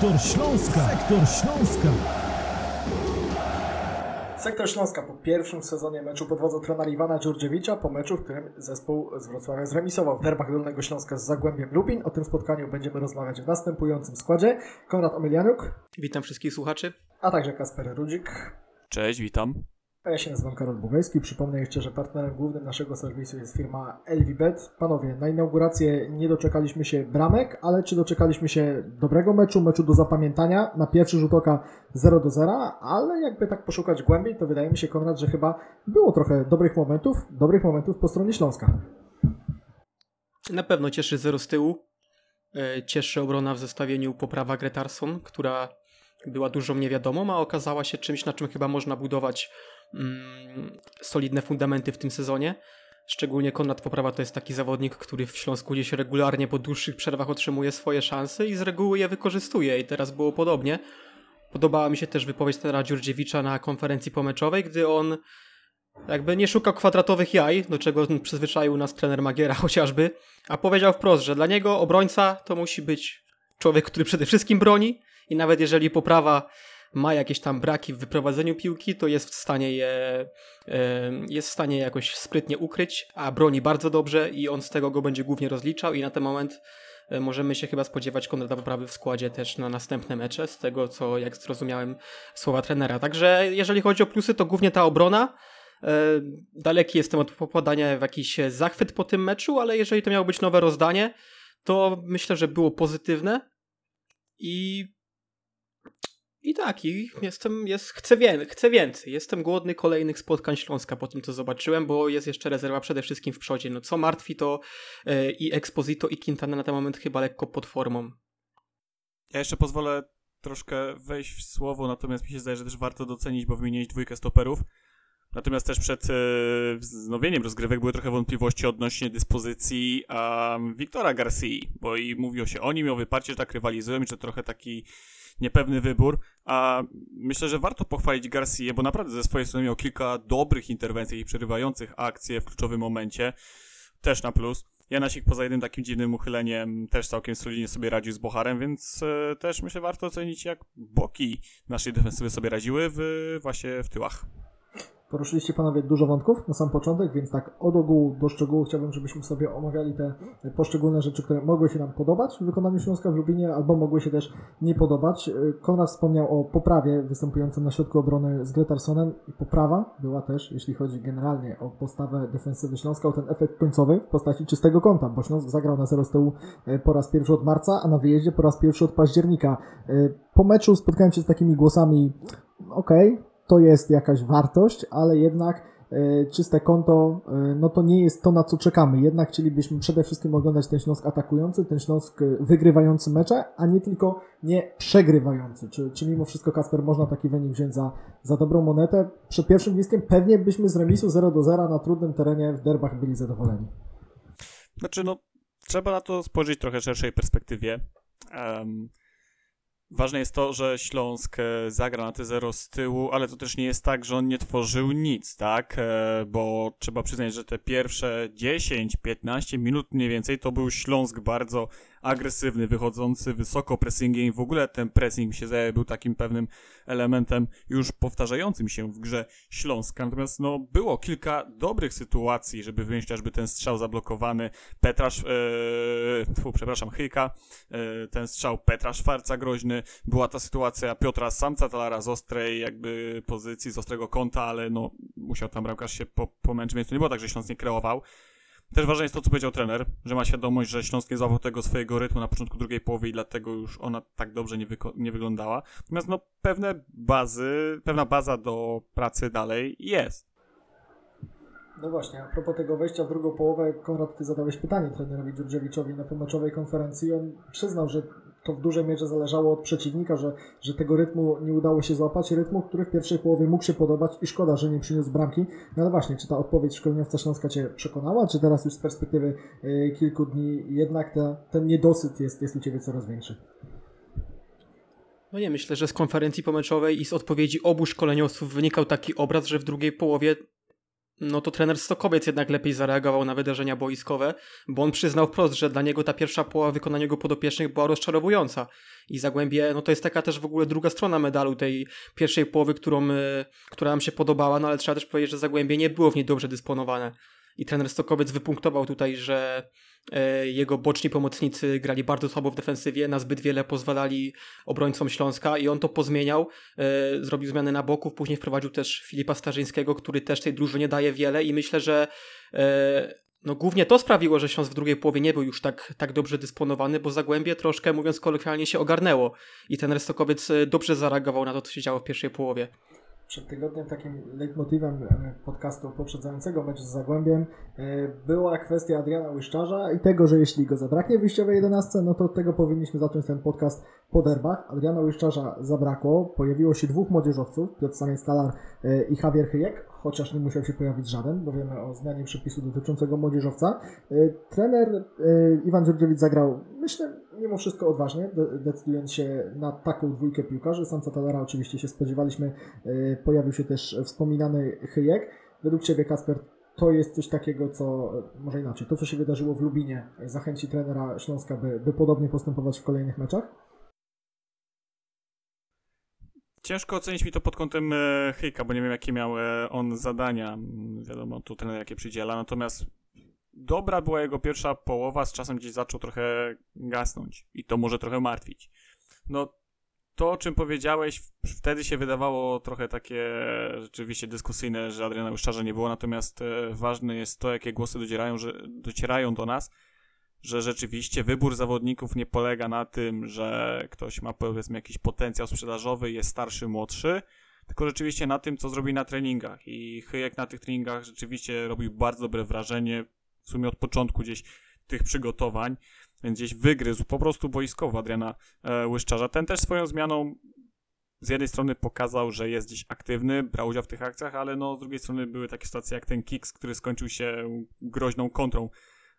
Sektor Śląska. Sektor Śląska. Sektor Śląska po pierwszym sezonie meczu pod wodzą trenera Iwana Dziurdziewicza, po meczu, w którym zespół z Wrocławia zremisował w derbach Dolnego Śląska z Zagłębiem Lubin. O tym spotkaniu będziemy rozmawiać w następującym składzie. Konrad Omelianiuk, Witam wszystkich słuchaczy. a także Kasper Rudzik. Cześć, witam. A ja się nazywam Karol Bugajski. Przypomnę jeszcze, że partnerem głównym naszego serwisu jest firma LVBet. Panowie, na inaugurację nie doczekaliśmy się bramek, ale czy doczekaliśmy się dobrego meczu, meczu do zapamiętania? Na pierwszy rzut oka 0 do 0, ale jakby tak poszukać głębiej, to wydaje mi się, Konrad, że chyba było trochę dobrych momentów, dobrych momentów po stronie Śląska. Na pewno cieszy zero z tyłu. E, Cieszy obrona w zestawieniu poprawa Gretarson, która była dużą niewiadomą, a okazała się czymś, na czym chyba można budować mm, solidne fundamenty w tym sezonie. Szczególnie Konrad Poprawa to jest taki zawodnik, który w Śląsku gdzieś regularnie po dłuższych przerwach otrzymuje swoje szanse i z reguły je wykorzystuje i teraz było podobnie. Podobała mi się też wypowiedź trenera Dziurdziewicza na konferencji pomeczowej, gdy on jakby nie szukał kwadratowych jaj, do czego przyzwyczaił nas trener Magiera chociażby, a powiedział wprost, że dla niego obrońca to musi być człowiek, który przede wszystkim broni i nawet jeżeli poprawa ma jakieś tam braki w wyprowadzeniu piłki, to jest w stanie je e, jest w stanie jakoś sprytnie ukryć, a broni bardzo dobrze i on z tego go będzie głównie rozliczał i na ten moment e, możemy się chyba spodziewać Konrada Poprawy w składzie też na następne mecze, z tego co jak zrozumiałem słowa trenera. Także jeżeli chodzi o plusy, to głównie ta obrona, E, Daleki jestem od popadania w jakiś zachwyt po tym meczu, ale jeżeli to miało być nowe rozdanie, to myślę, że było pozytywne i i tak, i jestem, jest, chcę, wie, chcę więcej. Jestem głodny kolejnych spotkań Śląska po tym, co zobaczyłem, bo jest jeszcze rezerwa przede wszystkim w przodzie. No co martwi, to e, i Exposito, i Quintana na ten moment chyba lekko pod formą. Ja jeszcze pozwolę troszkę wejść w słowo, natomiast mi się zdaje, że też warto docenić, bo wymieniłeś dwójkę stoperów. Natomiast też przed e, wznowieniem rozgrywek były trochę wątpliwości odnośnie dyspozycji um, Wiktora Garcia, bo i mówiło się o nim, o wyparcie, że tak rywalizują i że trochę taki niepewny wybór, a myślę, że warto pochwalić Garcia, bo naprawdę ze swojej strony miał kilka dobrych interwencji i przerywających akcje w kluczowym momencie, też na plus. Janasik poza jednym takim dziwnym uchyleniem też całkiem solidnie sobie radził z Bocharem, więc e, też myślę warto ocenić jak boki naszej defensywy sobie radziły w, właśnie w tyłach. Poruszyliście panowie dużo wątków na sam początek, więc tak od ogółu do szczegółu chciałbym, żebyśmy sobie omawiali te poszczególne rzeczy, które mogły się nam podobać w wykonaniu Śląska w Lubinie, albo mogły się też nie podobać. Konrad wspomniał o poprawie występującym na środku obrony z Gretarsonem i poprawa była też, jeśli chodzi generalnie o postawę defensywy Śląska, o ten efekt końcowy w postaci czystego kąta, bo Śląsk zagrał na 0 z tyłu po raz pierwszy od marca, a na wyjeździe po raz pierwszy od października. Po meczu spotkałem się z takimi głosami, okej, okay, to jest jakaś wartość, ale jednak e, czyste konto, e, no to nie jest to, na co czekamy. Jednak chcielibyśmy przede wszystkim oglądać ten Śląsk atakujący, ten Śląsk e, wygrywający mecze, a nie tylko nie przegrywający. Czy, czy mimo wszystko, Kasper, można taki wynik wziąć za, za dobrą monetę? Przed pierwszym bliskiem pewnie byśmy z remisu 0 do 0 na trudnym terenie w derbach byli zadowoleni. Znaczy, no, trzeba na to spojrzeć trochę szerszej perspektywie. Um, Ważne jest to, że Śląsk e, zagra na te zero z tyłu, ale to też nie jest tak, że on nie tworzył nic, tak? E, bo trzeba przyznać, że te pierwsze 10-15 minut mniej więcej to był Śląsk bardzo agresywny, wychodzący wysoko pressingiem i w ogóle ten pressing mi się był takim pewnym elementem już powtarzającym się w grze Śląska. Natomiast no, było kilka dobrych sytuacji, żeby wyjąć chociażby ten strzał zablokowany Petrasz, tfu, przepraszam, Chyjka, e, ten strzał Petra Szwarca groźny, była ta sytuacja Piotra Samca Talara z ostrej jakby pozycji, z ostrego kąta, ale no musiał tam bramkarz się po, pomęczyć, więc to nie było tak, że Śląsk nie kreował. Też ważne jest to, co powiedział trener, że ma świadomość, że Śląsk nie złapał tego swojego rytmu na początku drugiej połowy i dlatego już ona tak dobrze nie, nie wyglądała. Natomiast no, pewne bazy, pewna baza do pracy dalej jest. No właśnie, a propos tego wejścia w drugą połowę, Konrad, ty zadałeś pytanie trenerowi Dziurdziewiczowi na pomeczowej konferencji. On przyznał, że to w dużej mierze zależało od przeciwnika, że, że tego rytmu nie udało się złapać. Rytmu, który w pierwszej połowie mógł się podobać i szkoda, że nie przyniósł bramki. No ale właśnie, czy ta odpowiedź szkoleniowca Śląska Cię przekonała, czy teraz już z perspektywy y, kilku dni jednak ta, ten niedosyt jest, jest u Ciebie coraz większy? No nie, myślę, że z konferencji pomeczowej i z odpowiedzi obu szkoleniowców wynikał taki obraz, że w drugiej połowie no to trener Stokowiec jednak lepiej zareagował na wydarzenia boiskowe, bo on przyznał wprost, że dla niego ta pierwsza połowa wykonania jego podopiecznych była rozczarowująca. I Zagłębie, no to jest taka też w ogóle druga strona medalu tej pierwszej połowy, którą, y, która nam się podobała, no ale trzeba też powiedzieć, że Zagłębie nie było w niej dobrze dysponowane. I trener Stokowiec wypunktował tutaj, że e, jego boczni pomocnicy grali bardzo słabo w defensywie, na zbyt wiele pozwalali obrońcom Śląska i on to pozmieniał, e, zrobił zmiany na boku, później wprowadził też Filipa Starzyńskiego, który też tej drużynie daje wiele i myślę, że e, no głównie to sprawiło, że Śląsk w drugiej połowie nie był już tak, tak dobrze dysponowany, bo Zagłębie troszkę, mówiąc kolokwialnie, się ogarnęło i ten Stokowiec dobrze zareagował na to, co się działo w pierwszej połowie przed tygodniem takim leitmotivem e, podcastu poprzedzającego mecz z Zagłębiem e, była kwestia Adriana Łyszczarza i tego, że jeśli go zabraknie w wyjściowej 11, no to od tego powinniśmy zacząć ten podcast po derbach. Adriana Łyszczarza zabrakło, pojawiło się dwóch młodzieżowców, Piotr Samiec-Stalar e, i Javier Hyjek, chociaż nie musiał się pojawić żaden, bo wiemy o zmianie przepisu dotyczącego młodzieżowca. Trener Iwan Dziurdziewicz zagrał, myślę, mimo wszystko odważnie, decydując się na taką dwójkę piłkarzy. Samca Talera oczywiście się spodziewaliśmy, e, pojawił się też wspominany Chyjek. Według Ciebie, Kasper, to jest coś takiego, co, może inaczej, to co się wydarzyło w Lubinie zachęci trenera Śląska, by, by podobnie postępować w kolejnych meczach? Ciężko ocenić mi to pod kątem e, Hyjka, bo nie wiem jakie miał e, on zadania. Wiadomo, tu trener jakie przydziela, natomiast dobra była jego pierwsza połowa, z czasem gdzieś zaczął trochę gasnąć i to może trochę martwić. No, to o czym powiedziałeś, wtedy się wydawało trochę takie rzeczywiście dyskusyjne, że Adriana Łyszczarza nie było, natomiast e, ważne jest to, jakie głosy docierają, że, docierają do nas, że rzeczywiście wybór zawodników nie polega na tym, że ktoś ma powiedzmy jakiś potencjał sprzedażowy, jest starszy, młodszy, tylko rzeczywiście na tym, co zrobi na treningach. I Chyjek na tych treningach rzeczywiście robił bardzo dobre wrażenie, w sumie od początku gdzieś tych przygotowań, więc gdzieś wygryzł po prostu boiskowo Adriana e, Łyszczarza. Ten też swoją zmianą z jednej strony pokazał, że jest gdzieś aktywny, brał udział w tych akcjach, ale no z drugiej strony były takie sytuacje jak ten Kicks, który skończył się groźną kontrą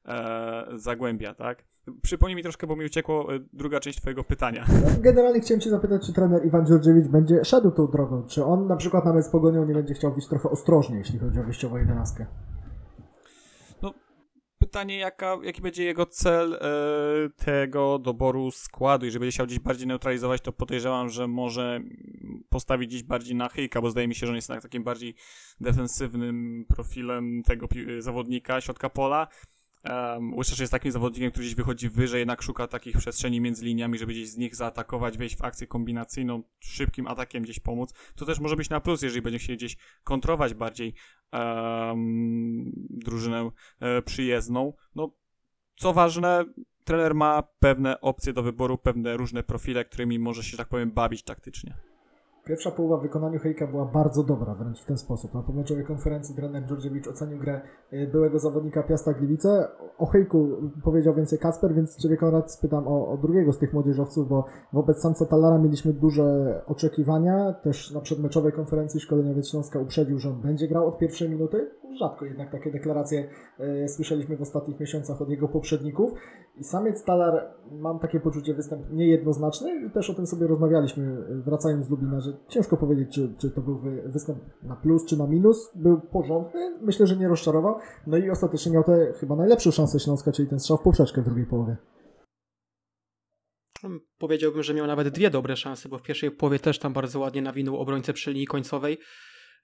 e, Zagłębia, tak? Przypomnij mi troszkę, bo mi uciekło e, druga część twojego pytania. Generalnie chciałem cię zapytać, czy trener Iwan Dziurdziewicz będzie szedł tą drogą, czy on na przykład nawet z Pogonią nie będzie chciał być trochę ostrożny, jeśli chodzi o wyjściową jedenastkę? pytanie, jaka, jaki będzie jego cel e, tego doboru składu. Jeżeli będzie chciał gdzieś bardziej neutralizować, to podejrzewam, że może postawić gdzieś bardziej na Hyjka, bo zdaje mi się, że on jest takim bardziej defensywnym profilem tego zawodnika, środka pola. Um, Łyszczacz jest takim zawodnikiem, który gdzieś wychodzi wyżej, jednak szuka takich przestrzeni między liniami, żeby gdzieś z nich zaatakować, wejść w akcję kombinacyjną, szybkim atakiem gdzieś pomóc. To też może być na plus, jeżeli będzie chciał gdzieś kontrować bardziej um, drużynę e, przyjezdną. No, co ważne, trener ma pewne opcje do wyboru, pewne różne profile, którymi może się, tak powiem, bawić taktycznie. Pierwsza połowa w wykonaniu Hejka była bardzo dobra, wręcz w ten sposób. Na pomeczowej konferencji trener Dżordżewicz ocenił grę e, byłego zawodnika Piasta Gliwice. O Hejku powiedział więcej Kasper, więc Ciebie Konrad spytam o, o drugiego z tych młodzieżowców, bo wobec Sanca Talara mieliśmy duże oczekiwania. Też na przedmeczowej konferencji szkoleniowiec Śląska uprzedził, że on będzie grał od pierwszej minuty. Rzadko jednak takie deklaracje e, słyszeliśmy w ostatnich miesiącach od jego poprzedników. I samiec Talar, mam takie poczucie, występ niejednoznaczny też o tym sobie rozmawialiśmy, e, wracając z Lubina, że ciężko powiedzieć, czy, czy to był występ na plus, czy na minus. Był porządny, myślę, że nie rozczarował. No i ostatecznie miał tę chyba najlepszą szansę Śląska, czyli ten strzał w poprzeczkę w drugiej połowie. Powiedziałbym, że miał nawet dwie dobre szanse, bo w pierwszej połowie też tam bardzo ładnie nawinął obrońcę przy linii końcowej.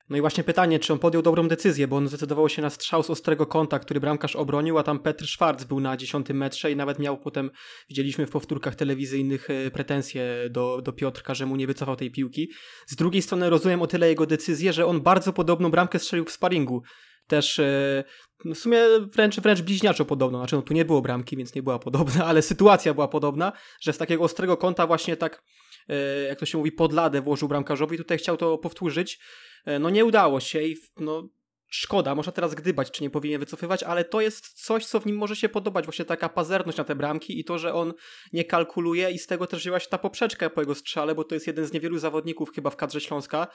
No i właśnie pytanie, czy on podjął dobrą decyzję, bo on zdecydował się na strzał z ostrego kąta, który bramkarz obronił, a tam Petr Schwarz był na dziesiątym metrze i nawet miał potem, widzieliśmy w powtórkach telewizyjnych, e, pretensje do, do Piotrka, że mu nie wycofał tej piłki. Z drugiej strony rozumiem o tyle jego decyzję, że on bardzo podobną bramkę strzelił w sparingu. Też e, w sumie wręcz, wręcz bliźniaczo podobną. Znaczy, no tu nie było bramki, więc nie była podobna, ale sytuacja była podobna, że z takiego ostrego kąta właśnie tak, e, jak to się mówi, pod ladę włożył bramkarzowi. Tutaj chciał to powtórzyć. E, no nie udało się i no szkoda, można teraz gdybać, czy nie powinien wycofywać, ale to jest coś, co w nim może się podobać, właśnie taka pazerność na te bramki i to, że on nie kalkuluje i z tego też wzięła się ta poprzeczka po jego strzale, bo to jest jeden z niewielu zawodników chyba w kadrze Śląska,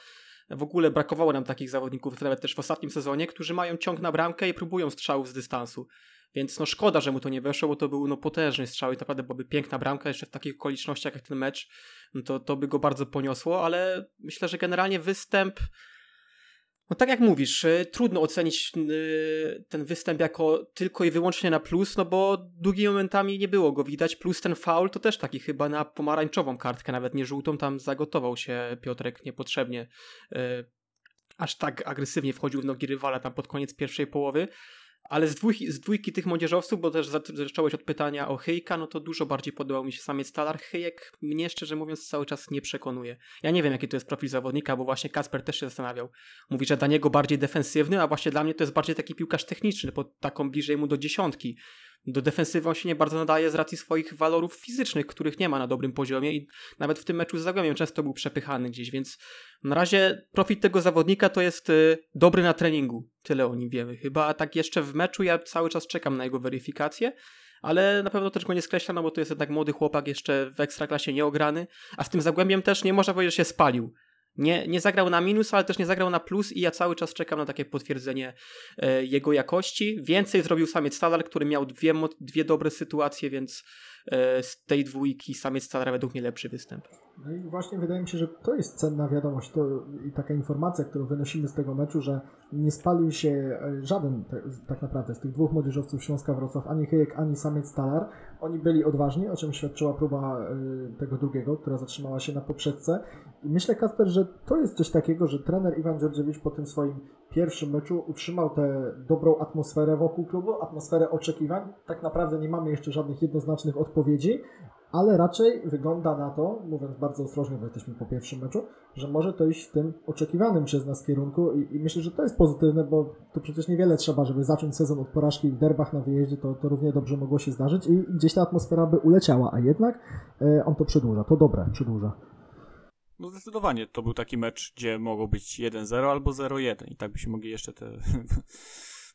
w ogóle brakowało nam takich zawodników, nawet też w ostatnim sezonie, którzy mają ciąg na bramkę i próbują strzałów z dystansu. Więc no szkoda, że mu to nie weszło, bo to był no potężny strzał i naprawdę byłaby piękna bramka, jeszcze w takich okolicznościach jak ten mecz, no to, to by go bardzo poniosło, ale myślę, że generalnie występ No tak jak mówisz, y, trudno ocenić y, ten występ jako tylko i wyłącznie na plus, no bo długimi momentami nie było go widać, plus ten faul to też taki chyba na pomarańczową kartkę, nawet nie żółtą, tam zagotował się Piotrek niepotrzebnie. y, Aż tak agresywnie wchodził w nogi rywala tam pod koniec pierwszej połowy. Ale z dwójki, z dwójki tych młodzieżowców, bo też za- zacząłeś od pytania o Hejka, no to dużo bardziej podobał mi się samiec Talar. Hejek mnie szczerze mówiąc cały czas nie przekonuje. Ja nie wiem jaki to jest profil zawodnika, bo właśnie Kasper też się zastanawiał. Mówi, że dla niego bardziej defensywny, a właśnie dla mnie to jest bardziej taki piłkarz techniczny, bo taką bliżej mu do dziesiątki. Do defensywy on się nie bardzo nadaje z racji swoich walorów fizycznych, których nie ma na dobrym poziomie i nawet w tym meczu z Zagłębiem często był przepychany gdzieś, więc na razie profil tego zawodnika to jest y, dobry na treningu. Tyle o nim wiemy. Chyba a tak jeszcze w meczu ja cały czas czekam na jego weryfikację, ale na pewno też go nie skreślam, no bo to jest jednak młody chłopak jeszcze w ekstraklasie nieograny, a z tym Zagłębiem też nie można powiedzieć, że się spalił. Nie, nie zagrał na minus, ale też nie zagrał na plus i ja cały czas czekam na takie potwierdzenie e, jego jakości. Więcej zrobił samiec Stalar, który miał dwie, dwie dobre sytuacje, więc e, z tej dwójki samiec Stalar według mnie lepszy występ. No i właśnie wydaje mi się, że to jest cenna wiadomość to, i taka informacja, którą wynosimy z tego meczu, że nie spalił się e, żaden te, tak naprawdę z tych dwóch młodzieżowców Śląska Wrocław, ani Hyjek, ani Samiec Talar. Oni byli odważni, o czym świadczyła próba e, tego drugiego, która zatrzymała się na poprzedce. I myślę, Kasper, że to jest coś takiego, że trener Iwan Dziordziewicz po tym swoim pierwszym meczu utrzymał tę dobrą atmosferę wokół klubu, atmosferę oczekiwań. Tak naprawdę nie mamy jeszcze żadnych jednoznacznych odpowiedzi, ale raczej wygląda na to, mówiąc bardzo ostrożnie, bo jesteśmy po pierwszym meczu, że może to iść w tym oczekiwanym przez nas kierunku i, i myślę, że to jest pozytywne, bo tu przecież niewiele trzeba, żeby zacząć sezon od porażki w derbach na wyjeździe, to, to równie dobrze mogło się zdarzyć i gdzieś ta atmosfera by uleciała, a jednak e, on to przedłuża, to dobre, przedłuża. No zdecydowanie to był taki mecz, gdzie mogło być 1-0 albo 0-1 i tak byśmy mogli jeszcze te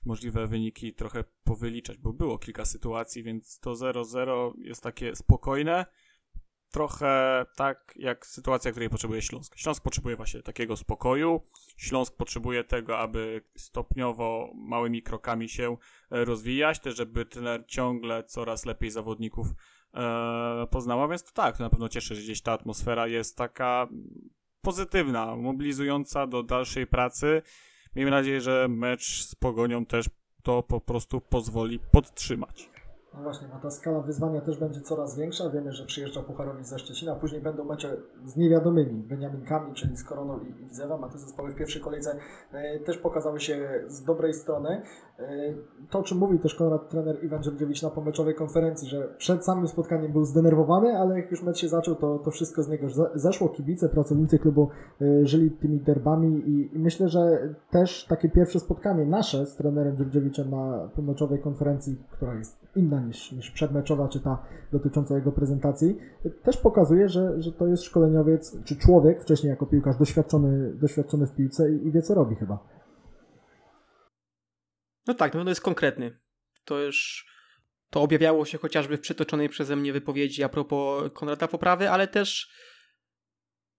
możliwe wyniki trochę powyliczać, bo było kilka sytuacji, więc to 0-0 jest takie spokojne. Trochę tak jak sytuacja, której potrzebuje Śląsk. Śląsk potrzebuje właśnie takiego spokoju. Śląsk potrzebuje tego, aby stopniowo, małymi krokami się e, rozwijać, też żeby trener ciągle coraz lepiej zawodników e, poznała, więc to tak, to na pewno cieszy, że gdzieś ta atmosfera jest taka pozytywna, mobilizująca do dalszej pracy. Miejmy nadzieję, że mecz z Pogonią też to po prostu pozwoli podtrzymać. No właśnie, bo ta skala wyzwania też będzie coraz większa. Wiemy, że przyjeżdża Pucharowi ze Szczecina, później będą mecze z niewiadomymi Beniaminkami, czyli z Koroną i, Widzewem, a te zespoły w pierwszej kolejce e, też pokazały się z dobrej strony. E, to, o czym mówił też Konrad trener Iwan Dziordziewicz na pomeczowej konferencji, że przed samym spotkaniem był zdenerwowany, ale jak już mecz się zaczął, to, to wszystko z niego ze- zeszło. Kibice, pracownicy klubu e, żyli tymi derbami i, i myślę, że też takie pierwsze spotkanie nasze z trenerem Dziordziewiczem na pomeczowej konferencji, która jest inna niż, niż przedmeczowa, czy ta dotycząca jego prezentacji, też pokazuje, że, że to jest szkoleniowiec, czy człowiek, wcześniej jako piłkarz, doświadczony, doświadczony w piłce i, i wie co robi chyba. No tak, na pewno jest konkretny. To już to objawiało się chociażby w przytoczonej przeze mnie wypowiedzi a propos Konrada Poprawy, ale też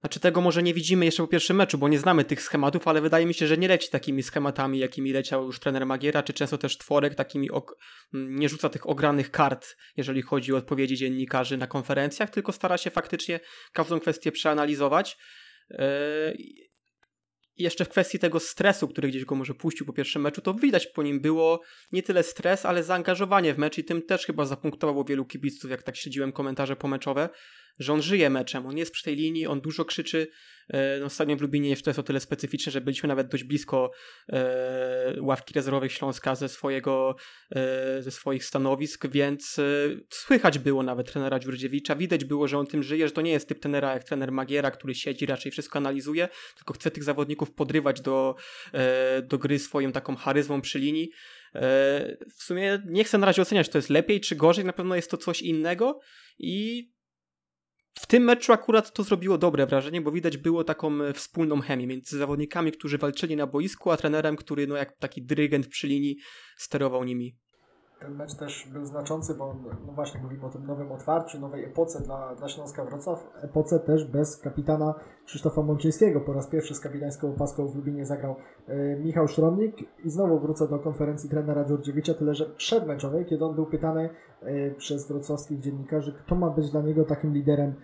znaczy tego może nie widzimy jeszcze po pierwszym meczu, bo nie znamy tych schematów, ale wydaje mi się, że nie leci takimi schematami, jakimi leciał już trener Magiera, czy często też Tworek takimi ok- nie rzuca tych ogranych kart, jeżeli chodzi o odpowiedzi dziennikarzy na konferencjach, tylko stara się faktycznie każdą kwestię przeanalizować. Yy, jeszcze w kwestii tego stresu, który gdzieś go może puścił po pierwszym meczu, to widać po nim było nie tyle stres, ale zaangażowanie w mecz i tym też chyba zapunktowało wielu kibiców, jak tak śledziłem komentarze pomeczowe, że on żyje meczem, on jest przy tej linii, on dużo krzyczy. E, No, stadion w Lubinie jeszcze jest o tyle specyficzne, że byliśmy nawet dość blisko e, ławki rezerwowej Śląska ze, swojego, e, ze swoich stanowisk, więc e, słychać było nawet trenera Dziurdziewicza, widać było, że on tym żyje, że to nie jest typ trenera jak trener Magiera, który siedzi, raczej wszystko analizuje, tylko chce tych zawodników podrywać do, e, do gry swoją taką charyzmą przy linii. E, W sumie nie chcę na razie oceniać, czy to jest lepiej czy gorzej, na pewno jest to coś innego i w tym meczu akurat to zrobiło dobre wrażenie, bo widać było taką e, wspólną chemię między zawodnikami, którzy walczyli na boisku, a trenerem, który no jak taki dyrygent przy linii sterował nimi. Ten mecz też był znaczący, bo on, no właśnie mówimy o tym nowym otwarciu, nowej epoce dla, dla Śląska Wrocław. Epoce też bez kapitana Krzysztofa Mączyńskiego. Po raz pierwszy z kapitańską opaską w Lubinie zagrał e, Michał Szromnik i znowu wrócę do konferencji trenera Dziurdziewicza, tyle że przedmeczowej, kiedy on był pytany e, przez wrocławskich dziennikarzy, kto ma być dla niego takim liderem e,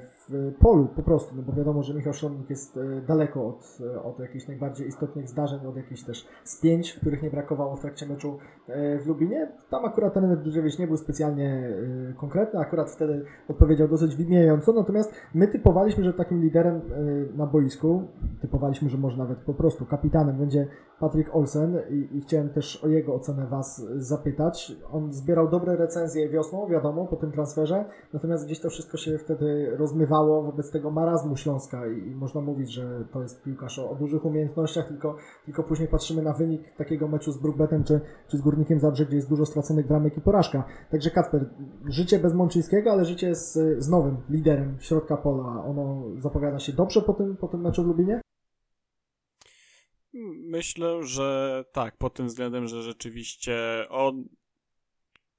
w w polu po prostu, no bo wiadomo, że Michał Szromnik jest e, daleko od, e, od jakichś najbardziej istotnych zdarzeń, od jakichś też spięć, których nie brakowało w trakcie meczu e, w Lubinie. Tam akurat ten Dudżewicz nie był specjalnie konkretny, akurat wtedy odpowiedział dosyć widniejąco, natomiast my typowaliśmy, że takim liderem na boisku, typowaliśmy, że może nawet po prostu kapitanem będzie Patrick Olsen i, i chciałem też o jego ocenę Was zapytać. On zbierał dobre recenzje wiosną, wiadomo, po tym transferze, natomiast gdzieś to wszystko się wtedy rozmywało wobec tego marazmu Śląska i, i można mówić, że to jest piłkarz o, o dużych umiejętnościach, tylko, tylko później patrzymy na wynik takiego meczu z Brookbetem czy, czy z Górnikiem Zabrze, gdzie jest dużo straconych bramek i porażka. Także Kacper, życie bez Mączyńskiego, ale życie z, z nowym liderem środka pola. Ono zapowiada się dobrze po tym, po tym meczu w Lubinie? Myślę, że tak, pod tym względem, że rzeczywiście on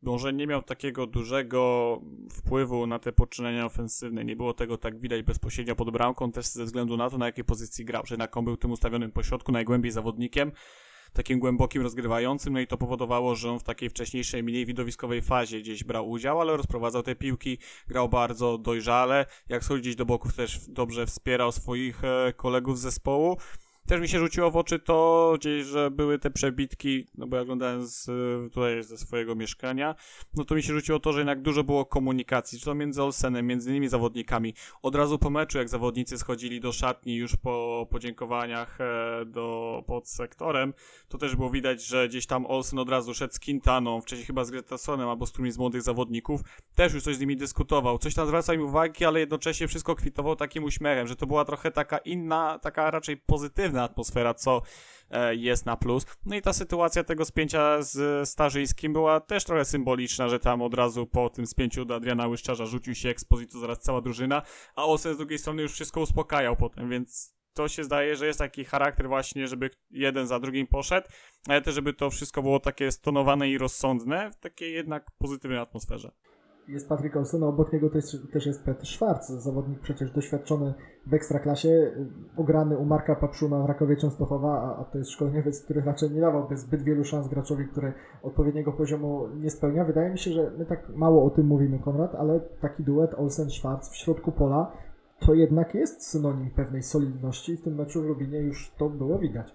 może nie miał takiego dużego wpływu na te poczynania ofensywne. Nie było tego tak widać bezpośrednio pod bramką, też ze względu na to, na jakiej pozycji grał. Że jednak on był tym ustawionym pośrodku, najgłębiej zawodnikiem, takim głębokim, rozgrywającym, no i to powodowało, że on w takiej wcześniejszej, mniej widowiskowej fazie gdzieś brał udział, ale rozprowadzał te piłki, grał bardzo dojrzale. Jak schodził gdzieś do boków, też dobrze wspierał swoich e, kolegów z zespołu. Też mi się rzuciło w oczy to gdzieś, że były te przebitki, no bo ja oglądałem z, tutaj ze swojego mieszkania, no to mi się rzuciło to, że jednak dużo było komunikacji, czy to między Olsenem, między innymi zawodnikami. Od razu po meczu, jak zawodnicy schodzili do szatni już po podziękowaniach e, do, pod sektorem, to też było widać, że gdzieś tam Olsen od razu szedł z Quintaną, wcześniej chyba z Gretasonem albo z którymś z młodych zawodników, też już coś z nimi dyskutował, coś tam zwracał im uwagi, ale jednocześnie wszystko kwitował takim uśmiechem, że to była trochę taka inna, taka raczej pozytywna atmosfera, co e, jest na plus. No i ta sytuacja tego spięcia z Starzyńskim była też trochę symboliczna, że tam od razu po tym spięciu do Adriana Łyszczarza rzucił się ekspozytu zaraz cała drużyna, a Olsen z drugiej strony już wszystko uspokajał potem, więc to się zdaje, że jest taki charakter właśnie, żeby jeden za drugim poszedł, ale też żeby to wszystko było takie stonowane i rozsądne w takiej jednak pozytywnej atmosferze. Jest Patrick Olsen, a obok niego też, też jest Petr Schwarz, zawodnik przecież doświadczony w ekstraklasie, ograny u Marka Papszuna w Rakowie Częstochowa, a, a to jest szkoleniowiec, który raczej nie dawał zbyt wielu szans graczowi, który odpowiedniego poziomu nie spełnia. Wydaje mi się, że my tak mało o tym mówimy, Konrad, ale taki duet Olsen-Schwarz w środku pola to jednak jest synonim pewnej solidności w tym meczu w Lubinie już to było widać.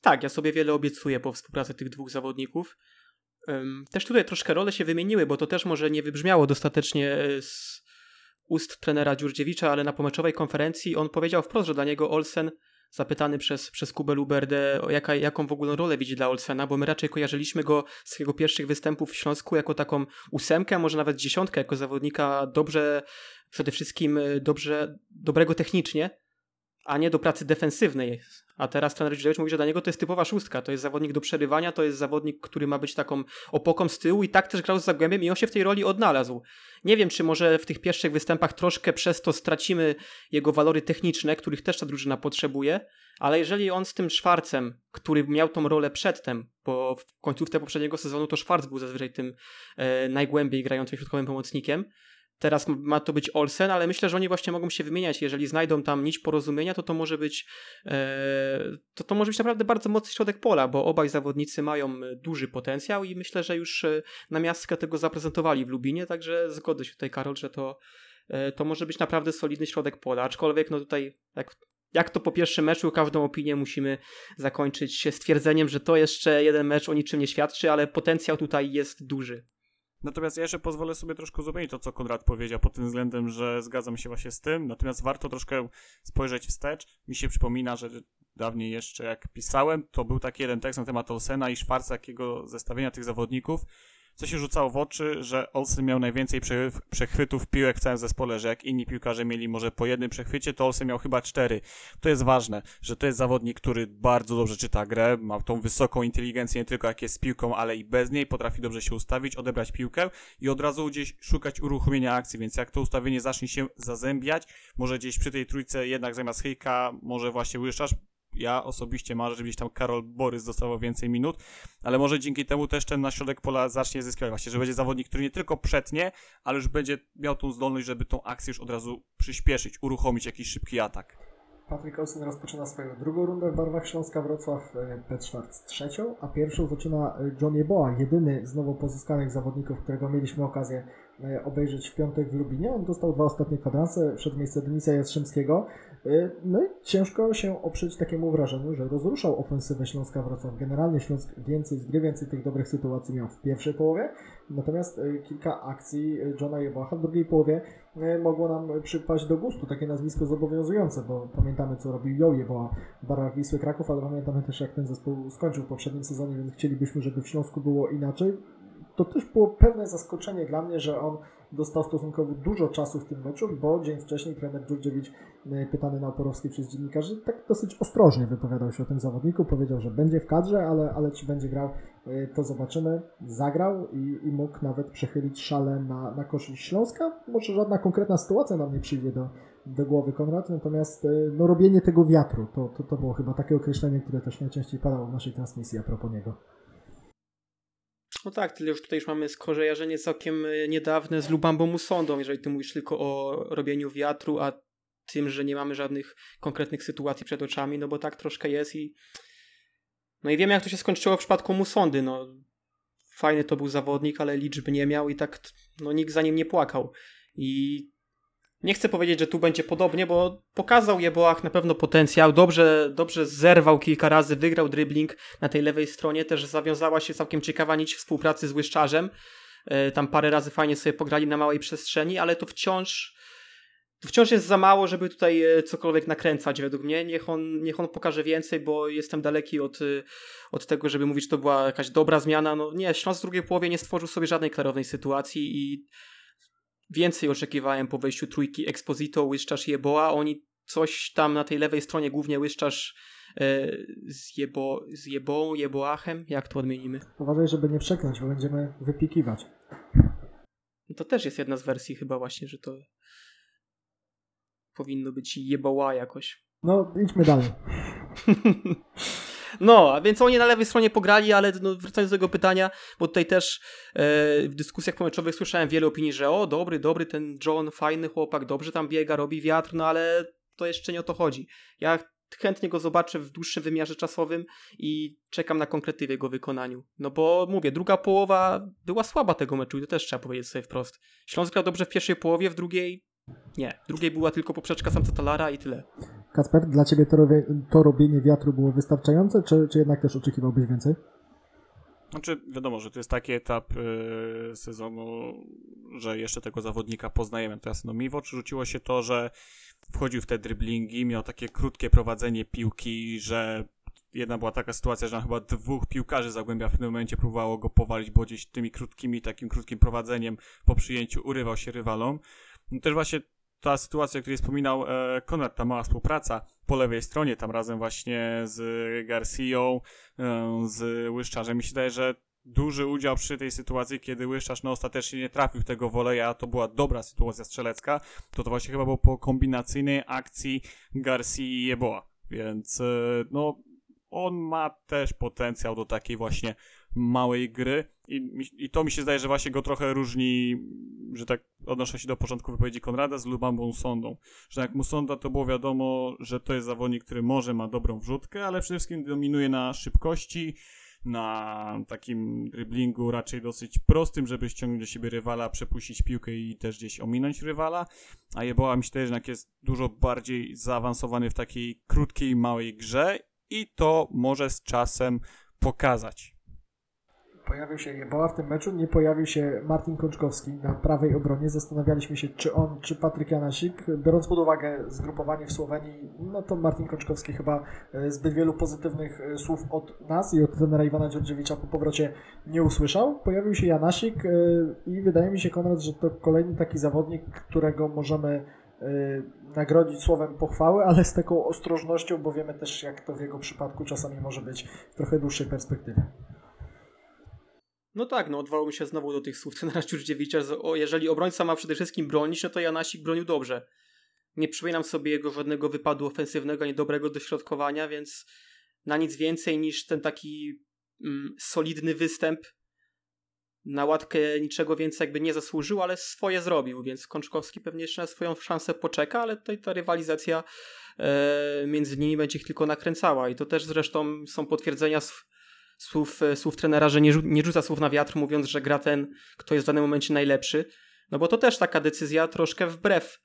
Tak, ja sobie wiele obiecuję po współpracy tych dwóch zawodników. Też tutaj troszkę role się wymieniły, bo to też może nie wybrzmiało dostatecznie e, z ust trenera Dziurdziewicza, ale na pomeczowej konferencji on powiedział wprost, że dla niego Olsen, zapytany przez, przez Kubę Luberdę, jaka, jaką w ogóle rolę widzi dla Olsena, bo my raczej kojarzyliśmy go z jego pierwszych występów w Śląsku jako taką ósemkę, a może nawet dziesiątkę, jako zawodnika dobrze, przede wszystkim e, dobrze, dobrego technicznie, a nie do pracy defensywnej. A teraz trener Dziurdziewicz mówi, że dla niego to jest typowa szóstka. To jest zawodnik do przerywania, to jest zawodnik, który ma być taką opoką z tyłu i tak też grał z Zagłębiem i on się w tej roli odnalazł. Nie wiem, czy może w tych pierwszych występach troszkę przez to stracimy jego walory techniczne, których też ta drużyna potrzebuje, ale jeżeli on z tym Szwarcem, który miał tą rolę przedtem, bo w końcówce poprzedniego sezonu to Szwarc był zazwyczaj tym e, najgłębiej grającym środkowym pomocnikiem, Teraz ma to być Olsen, ale myślę, że oni właśnie mogą się wymieniać. Jeżeli znajdą tam nić porozumienia, to to może być e, to, to może być naprawdę bardzo mocny środek pola, bo obaj zawodnicy mają duży potencjał i myślę, że już e, na miastkę tego zaprezentowali w Lubinie, także zgodzę się tutaj Karol, że to, e, to może być naprawdę solidny środek pola, aczkolwiek no tutaj jak jak to po pierwszym meczu, każdą opinię musimy zakończyć stwierdzeniem, że to jeszcze jeden mecz o niczym nie świadczy, ale potencjał tutaj jest duży. Natomiast ja jeszcze pozwolę sobie troszkę uzupełnić to, co Konrad powiedział, pod tym względem, że zgadzam się właśnie z tym, natomiast warto troszkę spojrzeć wstecz. Mi się przypomina, że dawniej jeszcze jak pisałem, to był taki jeden tekst na temat Olsena i Szwarca, jakiego zestawienia tych zawodników, co się rzucało w oczy, że Olsen miał najwięcej przechwytów piłek w całym zespole, że jak inni piłkarze mieli może po jednym przechwycie, to Olsen miał chyba cztery. To jest ważne, że to jest zawodnik, który bardzo dobrze czyta grę, ma tą wysoką inteligencję nie tylko jak jest z piłką, ale i bez niej, potrafi dobrze się ustawić, odebrać piłkę i od razu gdzieś szukać uruchomienia akcji, więc jak to ustawienie zacznie się zazębiać, może gdzieś przy tej trójce jednak zamiast Hyjka, może właśnie Łyszczasz, ja osobiście marzę, żebyś tam Karol Borys dostawał więcej minut, ale może dzięki temu też ten na środek pola zacznie zyskiwać właśnie, że będzie zawodnik, który nie tylko przetnie, ale już będzie miał tą zdolność, żeby tą akcję już od razu przyspieszyć, uruchomić jakiś szybki atak. Patryk Olsen rozpoczyna swoją drugą rundę w barwach Śląska Wrocław, e, Pet Schwarz trzecią, a pierwszą zaczyna e, John Jeboa, jedyny z nowo pozyskanych zawodników, którego mieliśmy okazję obejrzeć w piątek w Lubinie. On dostał dwa ostatnie kwadranse, wszedł w miejsce Denisa Jastrzębskiego. E, No i ciężko się oprzeć takiemu wrażeniu, że rozruszał ofensywę Śląska Wrocław. Generalnie Śląsk więcej z gry, więcej tych dobrych sytuacji miał w pierwszej połowie, natomiast e, kilka akcji e, Johna Jebocha w drugiej połowie e, mogło nam przypaść do gustu, takie nazwisko zobowiązujące, bo pamiętamy co robił Jo Jeboa w barwach Wisły Kraków, ale pamiętamy też jak ten zespół skończył w poprzednim sezonie, więc chcielibyśmy, żeby w Śląsku było inaczej. To też było pewne zaskoczenie dla mnie, że on dostał stosunkowo dużo czasu w tym meczu, bo dzień wcześniej trener Dżurdżewicz e, pytany na Oporowskiej przez dziennikarzy tak dosyć ostrożnie wypowiadał się o tym zawodniku, powiedział, że będzie w kadrze, ale, ale czy będzie grał, e, to zobaczymy. Zagrał i, i mógł nawet przechylić szale na, na korzyść Śląska. Może żadna konkretna sytuacja nam nie przyjdzie do, do głowy Konrad, natomiast e, no, robienie tego wiatru, to, to, to było chyba takie określenie, które też najczęściej padało w naszej transmisji a propos niego. No tak, tyle już tutaj już mamy skojarzenie całkiem y, niedawne z Lubambą Musondą, jeżeli ty mówisz tylko o robieniu wiatru, a tym, że nie mamy żadnych konkretnych sytuacji przed oczami, no bo tak troszkę jest i no i wiemy jak to się skończyło w przypadku Musondy, no. Fajny to był zawodnik, ale liczby nie miał i tak no nikt za nim nie płakał. I nie chcę powiedzieć, że tu będzie podobnie, bo pokazał Jeboach na pewno potencjał, dobrze, dobrze zerwał kilka razy, wygrał dribbling na tej lewej stronie, też zawiązała się całkiem ciekawa nić współpracy z Łyszczarzem, E, tam parę razy fajnie sobie pograli na małej przestrzeni, ale to wciąż wciąż jest za mało, żeby tutaj e, cokolwiek nakręcać według mnie. Niech on, niech on pokaże więcej, bo jestem daleki od, e, od tego, żeby mówić, że to była jakaś dobra zmiana. No nie, Śląsk w drugiej połowie nie stworzył sobie żadnej klarownej sytuacji i więcej oczekiwałem po wejściu trójki Exposito, Łyszczarz i Jeboa. Oni coś tam na tej lewej stronie, głównie Łyszczarz e, z, Jebo, z Jeboą, Jeboachem, jak to odmienimy? Uważaj, żeby nie przekląć, bo będziemy wypikiwać. To też jest jedna z wersji chyba właśnie, że to powinno być Jeboła jakoś. No, idźmy dalej. No, a więc oni na lewej stronie pograli, ale no, wracając do tego pytania, bo tutaj też e, w dyskusjach pomeczowych słyszałem wiele opinii, że o, dobry, dobry ten John, fajny chłopak, dobrze tam biega, robi wiatr, no ale to jeszcze nie o to chodzi. Ja chętnie go zobaczę w dłuższym wymiarze czasowym i czekam na konkrety w jego wykonaniu. No bo mówię, druga połowa była słaba tego meczu i to też trzeba powiedzieć sobie wprost. Śląsk grał dobrze w pierwszej połowie, w drugiej nie. W drugiej była tylko poprzeczka samca Talara i tyle. Kacper, dla Ciebie to, robię, to robienie wiatru było wystarczające, czy, czy jednak też oczekiwałbyś więcej? Znaczy, wiadomo, że to jest taki etap y, sezonu, że jeszcze tego zawodnika poznajemy. Teraz no mi w oczy rzuciło się to, że wchodził w te driblingi, miał takie krótkie prowadzenie piłki, że jedna była taka sytuacja, że chyba dwóch piłkarzy Zagłębia w pewnym momencie próbowało go powalić, bo gdzieś tymi krótkimi, takim krótkim prowadzeniem po przyjęciu urywał się rywalom. No też właśnie ta sytuacja, o której wspominał e, Konrad, ta mała współpraca po lewej stronie, tam razem właśnie z Garcią, e, z Łyszczarzem. Mi się wydaje, że duży udział przy tej sytuacji, kiedy Łyszczarz no, ostatecznie nie trafił tego woleja, to była dobra sytuacja strzelecka, to to właśnie chyba było po kombinacyjnej akcji Garcia i Jeboa. Więc e, no, on ma też potencjał do takiej właśnie małej gry. I, i to mi się zdaje, że właśnie go trochę różni, że tak odnoszę się do początku wypowiedzi Konrada z Lubambą Sondą, że jak Musonda to było wiadomo, że to jest zawodnik, który może ma dobrą wrzutkę, ale przede wszystkim dominuje na szybkości, na takim driblingu raczej dosyć prostym, żeby ściągnąć do siebie rywala, przepuścić piłkę i też gdzieś ominąć rywala, a Jeboa mi się że jednak jest dużo bardziej zaawansowany w takiej krótkiej, małej grze i to może z czasem pokazać. Pojawił się Jeboła w tym meczu, nie pojawił się Martin Koczkowski na prawej obronie. Zastanawialiśmy się, czy on, czy Patryk Janasik. Biorąc pod uwagę zgrupowanie w Słowenii, no to Martin Koczkowski chyba e, zbyt wielu pozytywnych e, słów od nas i od trenera Iwana Dziordziewicza po powrocie nie usłyszał. Pojawił się Janasik e, i wydaje mi się, Konrad, że to kolejny taki zawodnik, którego możemy nagrodzić słowem pochwały, ale z taką ostrożnością, bo wiemy też, jak to w jego przypadku czasami może być w trochę dłuższej perspektywie. No tak, no odwołał mi się znowu do tych słów trenera Dziurdziewicza, że o, jeżeli obrońca ma przede wszystkim bronić, no to Janasik bronił dobrze. Nie przypominam sobie jego żadnego wypadu ofensywnego, ani dobrego dośrodkowania, więc na nic więcej niż ten taki mm, solidny występ na łatkę niczego więcej jakby nie zasłużył, ale swoje zrobił, więc Kączkowski pewnie jeszcze na swoją szansę poczeka, ale tutaj ta rywalizacja e, między nimi będzie ich tylko nakręcała i to też zresztą są potwierdzenia sw- słów, e, słów trenera, że nie, nie rzuca słów na wiatr, mówiąc, że gra ten, kto jest w danym momencie najlepszy. No bo to też taka decyzja troszkę wbrew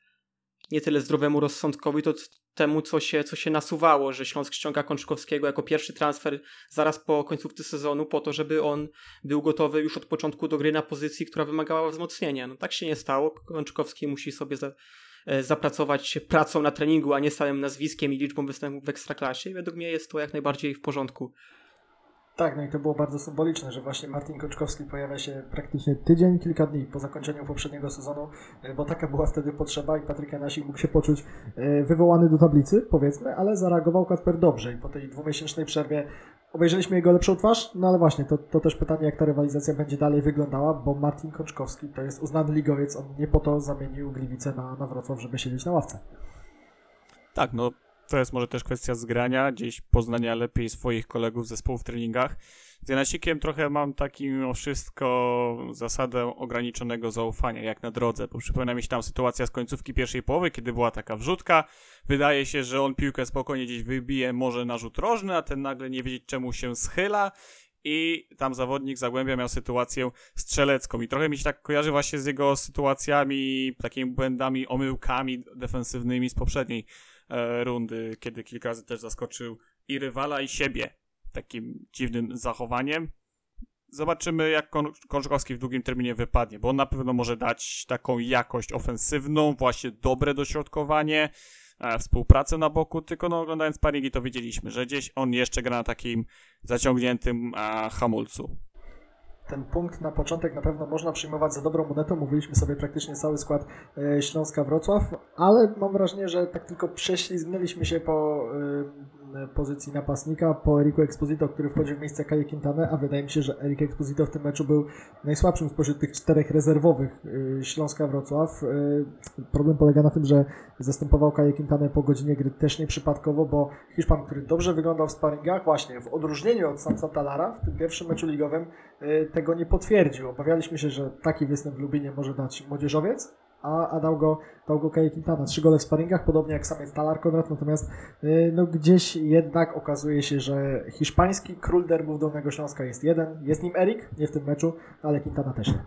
nie tyle zdrowemu rozsądkowi, to temu, co się, co się nasuwało, że Śląsk ściąga Kączkowskiego jako pierwszy transfer zaraz po końcówce sezonu, po to, żeby on był gotowy już od początku do gry na pozycji, która wymagała wzmocnienia. No tak się nie stało. Kączkowski musi sobie za, e, zapracować pracą na treningu, a nie samym nazwiskiem i liczbą występów w ekstraklasie. I według mnie jest to jak najbardziej w porządku. Tak, no i to było bardzo symboliczne, że właśnie Martin Koczkowski pojawia się praktycznie tydzień, kilka dni po zakończeniu poprzedniego sezonu, e, bo taka była wtedy potrzeba i Patryk Janasik mógł się poczuć e, wywołany do tablicy, powiedzmy, ale zareagował Kacper dobrze i po tej dwumiesięcznej przerwie obejrzeliśmy jego lepszą twarz, no ale właśnie, to, to też pytanie, jak ta rywalizacja będzie dalej wyglądała, bo Martin Koczkowski to jest uznany ligowiec, on nie po to zamienił Gliwice na, na Wrocław, żeby siedzieć na ławce. Tak, no to jest może też kwestia zgrania, gdzieś poznania lepiej swoich kolegów zespołu w treningach. Z Janasikiem trochę mam taki mimo wszystko zasadę ograniczonego zaufania, jak na drodze, bo przypomina mi się tam sytuacja z końcówki pierwszej połowy, kiedy była taka wrzutka. Wydaje się, że on piłkę spokojnie gdzieś wybije, może na rzut rożny, a ten nagle nie wiedzieć czemu się schyla i tam zawodnik Zagłębia miał sytuację strzelecką i trochę mi się tak kojarzy właśnie z jego sytuacjami, takimi błędami, omyłkami defensywnymi z poprzedniej rundy, kiedy kilka razy też zaskoczył i rywala, i siebie takim dziwnym zachowaniem. Zobaczymy, jak Kon- w długim terminie wypadnie, bo on na pewno może dać taką jakość ofensywną, właśnie dobre dośrodkowanie, e, współpracę na boku, tylko no, oglądając paringi to widzieliśmy, że gdzieś on jeszcze gra na takim zaciągniętym e, hamulcu. Ten punkt na początek na pewno można przyjmować za dobrą monetą. Mówiliśmy sobie praktycznie cały skład e, Śląska Wrocław, ale mam wrażenie, że tak tylko prześlizgnęliśmy się po e, pozycji napastnika, po Eriku Exposito, który wchodził w miejsce Kaje Quintana, a wydaje mi się, że Erik Exposito w tym meczu był najsłabszym spośród tych czterech rezerwowych e, Śląska Wrocław. E, Problem polega na tym, że zastępował Kaje Quintanę po godzinie gry też nieprzypadkowo, bo Hiszpan, który dobrze wyglądał w sparingach, właśnie w odróżnieniu od Sansa Talara w tym pierwszym meczu ligowym e, tego nie potwierdził. Obawialiśmy się, że taki występ w Lubinie może dać młodzieżowiec, a, a dał go, dał go Kaje Quintana. Trzy gole w sparingach, podobnie jak sam jest Talar Konrad, natomiast y, no, gdzieś jednak okazuje się, że hiszpański król derbów Dolnego Śląska jest jeden, jest nim Erik, nie w tym meczu, ale Quintana też nie.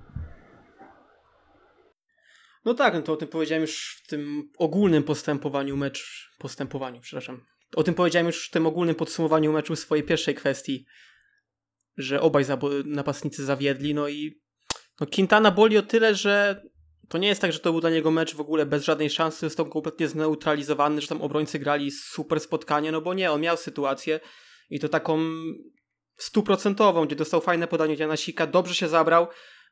No tak, no to o tym powiedziałem już w tym ogólnym postępowaniu mecz, postępowaniu, przepraszam. O tym powiedziałem już w tym ogólnym podsumowaniu meczu swojej pierwszej kwestii, że obaj napastnicy zawiedli, no i no Quintana boli o tyle, że to nie jest tak, że to był dla niego mecz w ogóle bez żadnej szansy, został kompletnie zneutralizowany, że tam obrońcy grali super spotkanie, no bo nie, on miał sytuację i to taką stuprocentową, gdzie dostał fajne podanie od Janasika, dobrze się zabrał,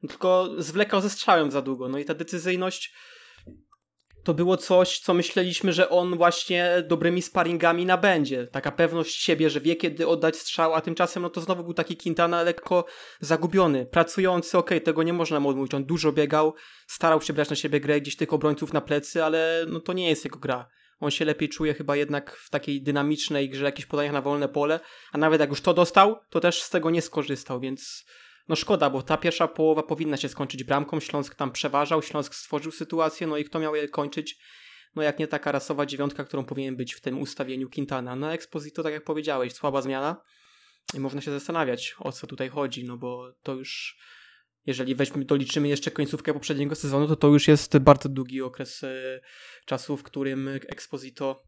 tylko zwlekał ze strzałem za długo. No i ta decyzyjność to było coś, co myśleliśmy, że on właśnie dobrymi sparingami nabędzie. Taka pewność siebie, że wie kiedy oddać strzał, a tymczasem no to znowu był taki Quintana lekko zagubiony, pracujący, okej, okay, tego nie można mu odmówić. On dużo biegał, starał się brać na siebie grę, gdzieś tych obrońców na plecy, ale no to nie jest jego gra. On się lepiej czuje chyba jednak w takiej dynamicznej grze, jakichś podaniach na wolne pole, a nawet jak już to dostał, to też z tego nie skorzystał, więc no szkoda, bo ta pierwsza połowa powinna się skończyć bramką. Śląsk tam przeważał, Śląsk stworzył sytuację, no i kto miał je kończyć? No jak nie taka rasowa dziewiątka, którą powinien być w tym ustawieniu Quintana. No Exposito, tak jak powiedziałeś, słaba zmiana i można się zastanawiać, o co tutaj chodzi, no bo to już jeżeli weźmy, doliczymy jeszcze końcówkę poprzedniego sezonu, to to już jest bardzo długi okres e, czasu, w którym Exposito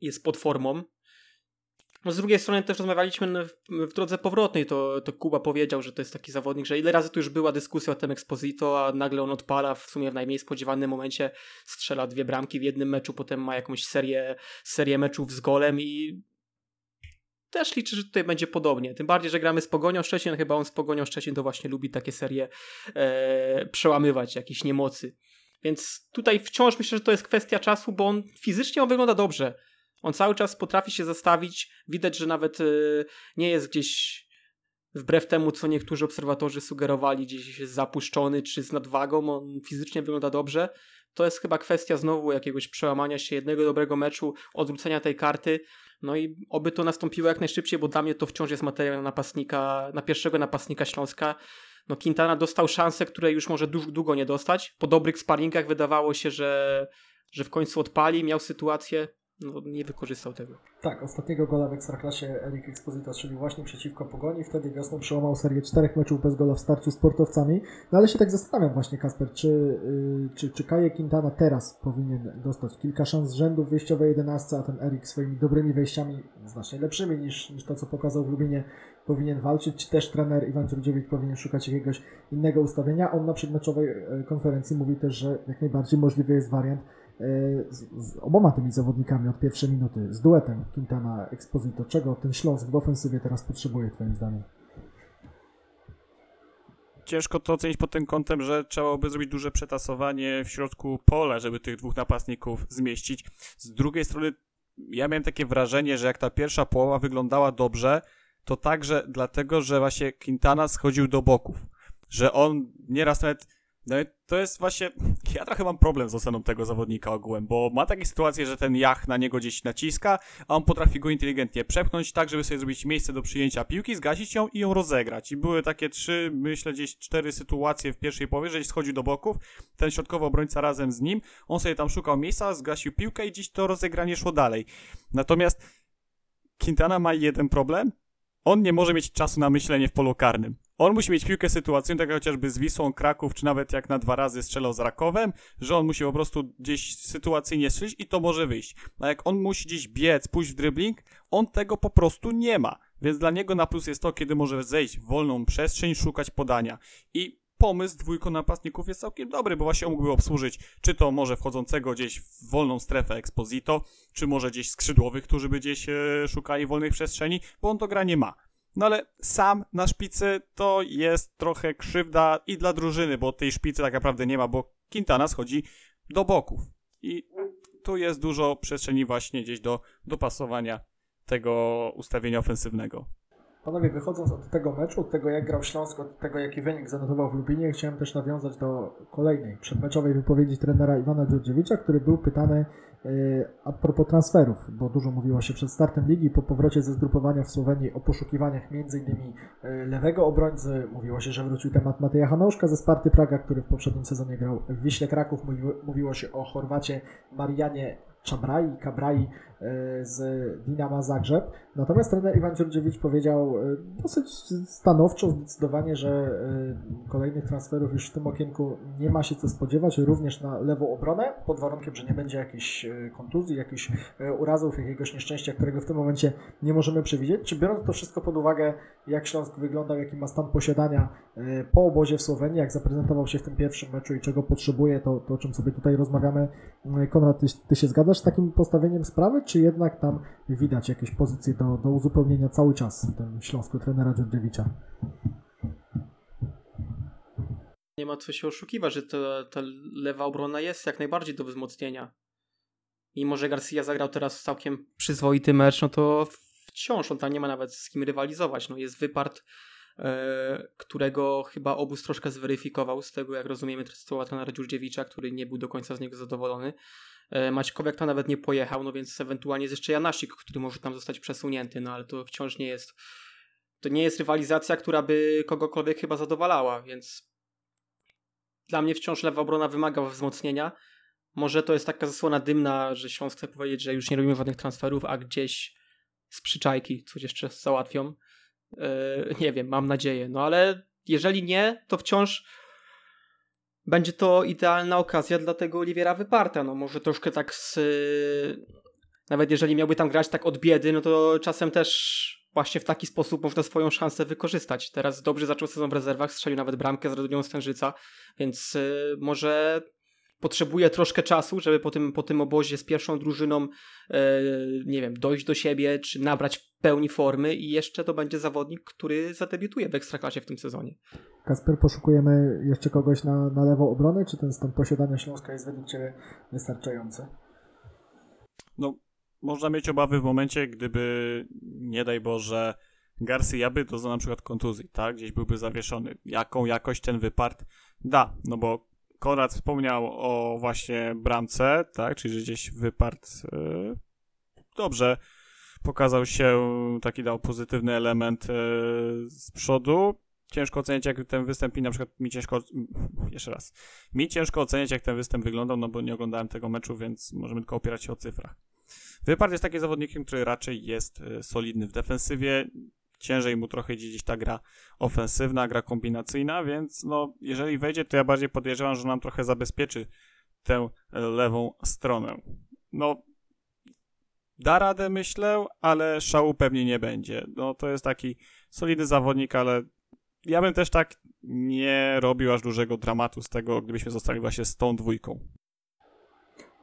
jest pod formą. No z drugiej strony też rozmawialiśmy w, drodze powrotnej, to, to Kuba powiedział, że to jest taki zawodnik, że ile razy tu już była dyskusja o tym Exposito, a nagle on odpala w sumie w najmniej spodziewanym momencie, strzela dwie bramki w jednym meczu, potem ma jakąś serię, serię meczów z golem i też liczę, że tutaj będzie podobnie. Tym bardziej, że gramy z Pogonią Szczecin, chyba on z Pogonią Szczecin to właśnie lubi takie serie e, przełamywać, jakieś niemocy. Więc tutaj wciąż myślę, że to jest kwestia czasu, bo on fizycznie on wygląda dobrze. On cały czas potrafi się zastawić. Widać, że nawet y, nie jest gdzieś wbrew temu, co niektórzy obserwatorzy sugerowali, gdzieś jest zapuszczony czy z nadwagą. On fizycznie wygląda dobrze. To jest chyba kwestia znowu jakiegoś przełamania się jednego dobrego meczu, odwrócenia tej karty. No i oby to nastąpiło jak najszybciej, bo dla mnie to wciąż jest materiał na napastnika, na pierwszego napastnika Śląska. No Quintana dostał szansę, której już może długo nie dostać. Po dobrych sparingach wydawało się, że, że w końcu odpali, miał sytuację, no, nie wykorzystał tego. Tak, ostatniego gola w Ekstraklasie Erik Exposito strzelił właśnie przeciwko Pogoni. Wtedy wiosną przełamał serię czterech meczów bez gola w starciu z sportowcami. No ale się tak zastanawiam właśnie, Kasper, czy, yy, czy, czy Kaje Quintana teraz powinien dostać kilka szans z rzędu w wyjściowej 11, a ten Erik swoimi dobrymi wejściami, znacznie lepszymi niż, niż to, co pokazał w Lubinie, powinien walczyć, czy też trener Iwan Dziurdziewicz powinien szukać jakiegoś innego ustawienia. On na przedmeczowej e, konferencji mówi też, że jak najbardziej możliwy jest wariant z, z oboma tymi zawodnikami od pierwszej minuty, z duetem Quintana Exposito. Czego ten Śląsk w ofensywie teraz potrzebuje, Twoim zdaniem? Ciężko to ocenić pod tym kątem, że trzeba by zrobić duże przetasowanie w środku pola, żeby tych dwóch napastników zmieścić. Z drugiej strony, ja miałem takie wrażenie, że jak ta pierwsza połowa wyglądała dobrze, to także dlatego, że właśnie Quintana schodził do boków. Że on nieraz nawet nawet to jest właśnie. Ja trochę mam problem z oceną tego zawodnika ogółem, bo ma takie sytuacje, że ten jach na niego gdzieś naciska, a on potrafi go inteligentnie przepchnąć tak, żeby sobie zrobić miejsce do przyjęcia piłki, zgasić ją i ją rozegrać. I były takie trzy, myślę, gdzieś cztery sytuacje w pierwszej połowie, że gdzieś schodził do boków, ten środkowy obrońca razem z nim, on sobie tam szukał miejsca, zgasił piłkę i gdzieś to rozegranie szło dalej. Natomiast Quintana ma jeden problem. On nie może mieć czasu na myślenie w polu karnym. On musi mieć piłkę sytuacyjną, tak jak chociażby z Wisłą Kraków, czy nawet jak na dwa razy strzelał z Rakowem, że on musi po prostu gdzieś sytuacyjnie strzelić i to może wyjść. A jak on musi gdzieś biec, pójść w dribbling, on tego po prostu nie ma. Więc dla niego na plus jest to, kiedy może zejść w wolną przestrzeń, szukać podania. I pomysł dwójko napastników jest całkiem dobry, bo właśnie on mógłby obsłużyć, czy to może wchodzącego gdzieś w wolną strefę Exposito, czy może gdzieś skrzydłowych, którzy by gdzieś e, szukali wolnej przestrzeni, bo on to gra nie ma. No ale sam na szpicy to jest trochę krzywda i dla drużyny, bo tej szpicy tak naprawdę nie ma, bo Quintana schodzi do boków. I tu jest dużo przestrzeni właśnie gdzieś do dopasowania tego ustawienia ofensywnego. Panowie, wychodząc od tego meczu, od tego jak grał Śląsk, od tego jaki wynik zanotował w Lubinie, chciałem też nawiązać do kolejnej przedmeczowej wypowiedzi trenera Iwana Dziurdziewicza, który był pytany a propos transferów, bo dużo mówiło się przed startem ligi po powrocie ze zgrupowania w Słowenii o poszukiwaniach m.in. e, lewego obrońcy. Mówiło się, że wrócił temat Mateja Hanouszka ze Sparty Praga, który w poprzednim sezonie grał w Wiśle Kraków. Mówiło, się o Chorwacie Marianie Czabrai, Kabrai e, z Dinama Zagrzeb. Natomiast trener Iwan Dziurdziewicz powiedział e, dosyć stanowczo, zdecydowanie, że e, kolejnych transferów już w tym okienku nie ma się co spodziewać, również na lewą obronę, pod warunkiem, że nie będzie jakichś e, kontuzji, jakichś e, urazów, jakiegoś nieszczęścia, którego w tym momencie nie możemy przewidzieć. Czy biorąc to wszystko pod uwagę, jak Śląsk wyglądał, jaki ma stan posiadania e, po obozie w Słowenii, jak zaprezentował się w tym pierwszym meczu i czego potrzebuje, to, to o czym sobie tutaj rozmawiamy. E, Konrad, ty, ty się zgadzasz z takim postawieniem sprawy, czy jednak tam widać jakieś pozycje do, do uzupełnienia cały czas w tym Śląsku trenera Dziurdziewicza? Nie ma co się oszukiwać, że ta, ta lewa obrona jest jak najbardziej do wzmocnienia. Mimo, że Garcia zagrał teraz całkiem przyzwoity mecz, no to wciąż on tam nie ma nawet z kim rywalizować. No jest wypart, e, którego chyba obóz troszkę zweryfikował, z tego jak rozumiemy słowa trenera Dziurdziewicza, który nie był do końca z niego zadowolony. E, Maćkowiak tam nawet nie pojechał, no więc ewentualnie jest jeszcze Janasik, który może tam zostać przesunięty, no ale to wciąż nie jest to nie jest rywalizacja, która by kogokolwiek chyba zadowalała, więc dla mnie wciąż lewa obrona wymaga wzmocnienia. Może to jest taka zasłona dymna, że Śląsk chce powiedzieć, że już nie robimy żadnych transferów, a gdzieś z przyczajki coś jeszcze załatwią. Yy, nie wiem, mam nadzieję. No ale jeżeli nie, to wciąż będzie to idealna okazja dla tego Oliwiera Wyparta. No może troszkę tak z... Nawet jeżeli miałby tam grać tak od biedy, no to czasem też właśnie w taki sposób można swoją szansę wykorzystać. Teraz dobrze zaczął sezon w rezerwach, strzelił nawet bramkę z Radunią Stężyca, więc y, może potrzebuje troszkę czasu, żeby po tym, po tym obozie z pierwszą drużyną, y, nie wiem, dojść do siebie, czy nabrać pełni formy i jeszcze to będzie zawodnik, który zadebiutuje w Ekstraklasie w tym sezonie. Kasper, poszukujemy jeszcze kogoś na, na lewą obronę, czy ten stan posiadania Śląska jest według Ciebie wystarczający? No, można mieć obawy w momencie, gdyby, nie daj Boże, Garcia by doznał na przykład kontuzji, tak? Gdzieś byłby zawieszony. Jaką jakość ten wypart da? No bo Konrad wspomniał o właśnie bramce, tak? Czyli że gdzieś wypart yy, dobrze pokazał się, taki dał pozytywny element yy, z przodu. Ciężko oceniać, jak ten występ i na przykład mi ciężko, jeszcze raz, mi ciężko oceniać, jak ten występ wyglądał, no bo nie oglądałem tego meczu, więc możemy tylko opierać się o cyfrach. Wypart jest takim zawodnikiem, który raczej jest e, solidny w defensywie, ciężej mu trochę idzie gdzieś ta gra ofensywna, gra kombinacyjna, więc no, jeżeli wejdzie, to ja bardziej podejrzewam, że nam trochę zabezpieczy tę lewą stronę. No, da radę, myślę, ale szału pewnie nie będzie. No, to jest taki solidny zawodnik, ale ja bym też tak nie robił aż dużego dramatu z tego, gdybyśmy zostali właśnie z tą dwójką.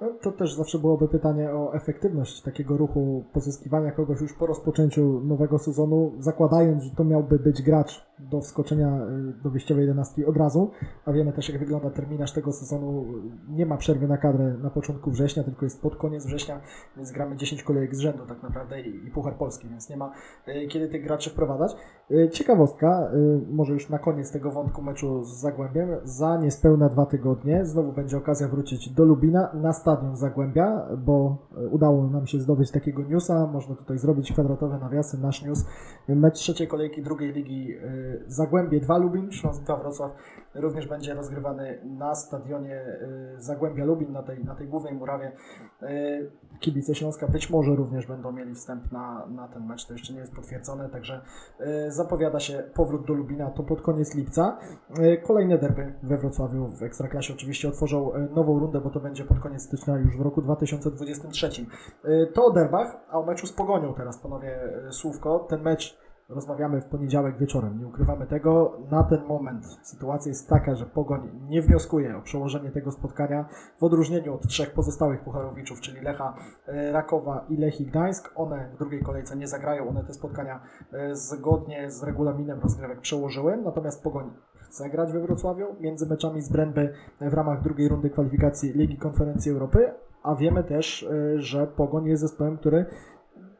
No, to też zawsze byłoby pytanie o efektywność takiego ruchu pozyskiwania kogoś już po rozpoczęciu nowego sezonu, zakładając, że to miałby być gracz do wskoczenia y, do wyjściowej jedenastki od razu, a wiemy też jak wygląda terminarz tego sezonu. Nie ma przerwy na kadrę na początku września, tylko jest pod koniec września, więc gramy 10 kolejek z rzędu tak naprawdę i, Puchar Polski, więc nie ma y, kiedy tych graczy wprowadzać. Y, Ciekawostka, może już na koniec tego wątku meczu z Zagłębiem, za niespełna dwa tygodnie znowu będzie okazja wrócić do Lubina na stadion Zagłębia, bo udało nam się zdobyć takiego newsa, można tutaj zrobić kwadratowe nawiasy, nasz news, mecz trzeciej kolejki drugiej ligi Zagłębie 2 Lubin, Śląsk 2 Wrocław również będzie rozgrywany na stadionie y, Zagłębia Lubin, na tej, na tej głównej murawie. Y, kibice Śląska być może również będą mieli wstęp na, na ten mecz, to jeszcze nie jest potwierdzone, także y, zapowiada się powrót do Lubina, to pod koniec lipca. Kolejne derby we Wrocławiu w Ekstraklasie oczywiście otworzą nową rundę, bo to będzie pod koniec stycznia już w roku 2023. To o derbach, a o meczu z Pogonią teraz, panowie, słówko. Ten mecz Rozmawiamy w poniedziałek wieczorem, nie ukrywamy tego. Na ten moment sytuacja jest taka, że Pogoń nie wnioskuje o przełożenie tego spotkania w odróżnieniu od trzech pozostałych pucharowiczów, czyli Lecha, e, Rakowa i Lechii Gdańsk. One w drugiej kolejce nie zagrają, one te spotkania e, zgodnie z regulaminem rozgrywek przełożyły, natomiast Pogoń chce grać we Wrocławiu między meczami z Bręby w ramach drugiej rundy kwalifikacji Ligi Konferencji Europy, a wiemy też, e, że Pogoń jest zespołem, który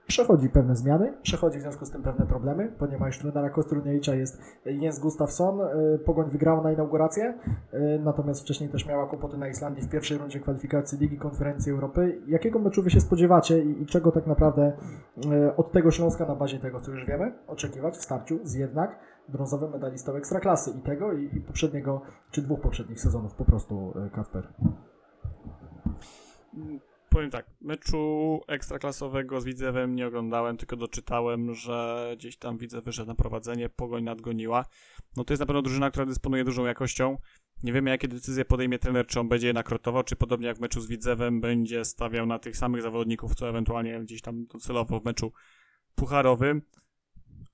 przechodzi pewne zmiany, przechodzi w związku z tym pewne problemy, bo nie ma już trenera Kostruniewicza, jest Jens Gustafsson, y, Pogoń wygrała na inaugurację, y, natomiast wcześniej też miała kłopoty na Islandii w pierwszej rundzie kwalifikacji Ligi Konferencji Europy. Jakiego meczu Wy się spodziewacie i, czego tak naprawdę y, od tego Śląska na bazie tego, co już wiemy, oczekiwać w starciu z jednak brązowym medalistą Ekstraklasy i tego i, i poprzedniego, czy dwóch poprzednich sezonów po prostu, Kasper? Powiem tak, meczu ekstraklasowego z Widzewem nie oglądałem, tylko doczytałem, że gdzieś tam widzę wyszedł na prowadzenie, Pogoń nadgoniła. No to jest na pewno drużyna, która dysponuje dużą jakością. Nie wiemy, jakie decyzje podejmie trener, czy on będzie je nakrotował, czy podobnie jak w meczu z Widzewem będzie stawiał na tych samych zawodników, co ewentualnie gdzieś tam docelowo w meczu pucharowym.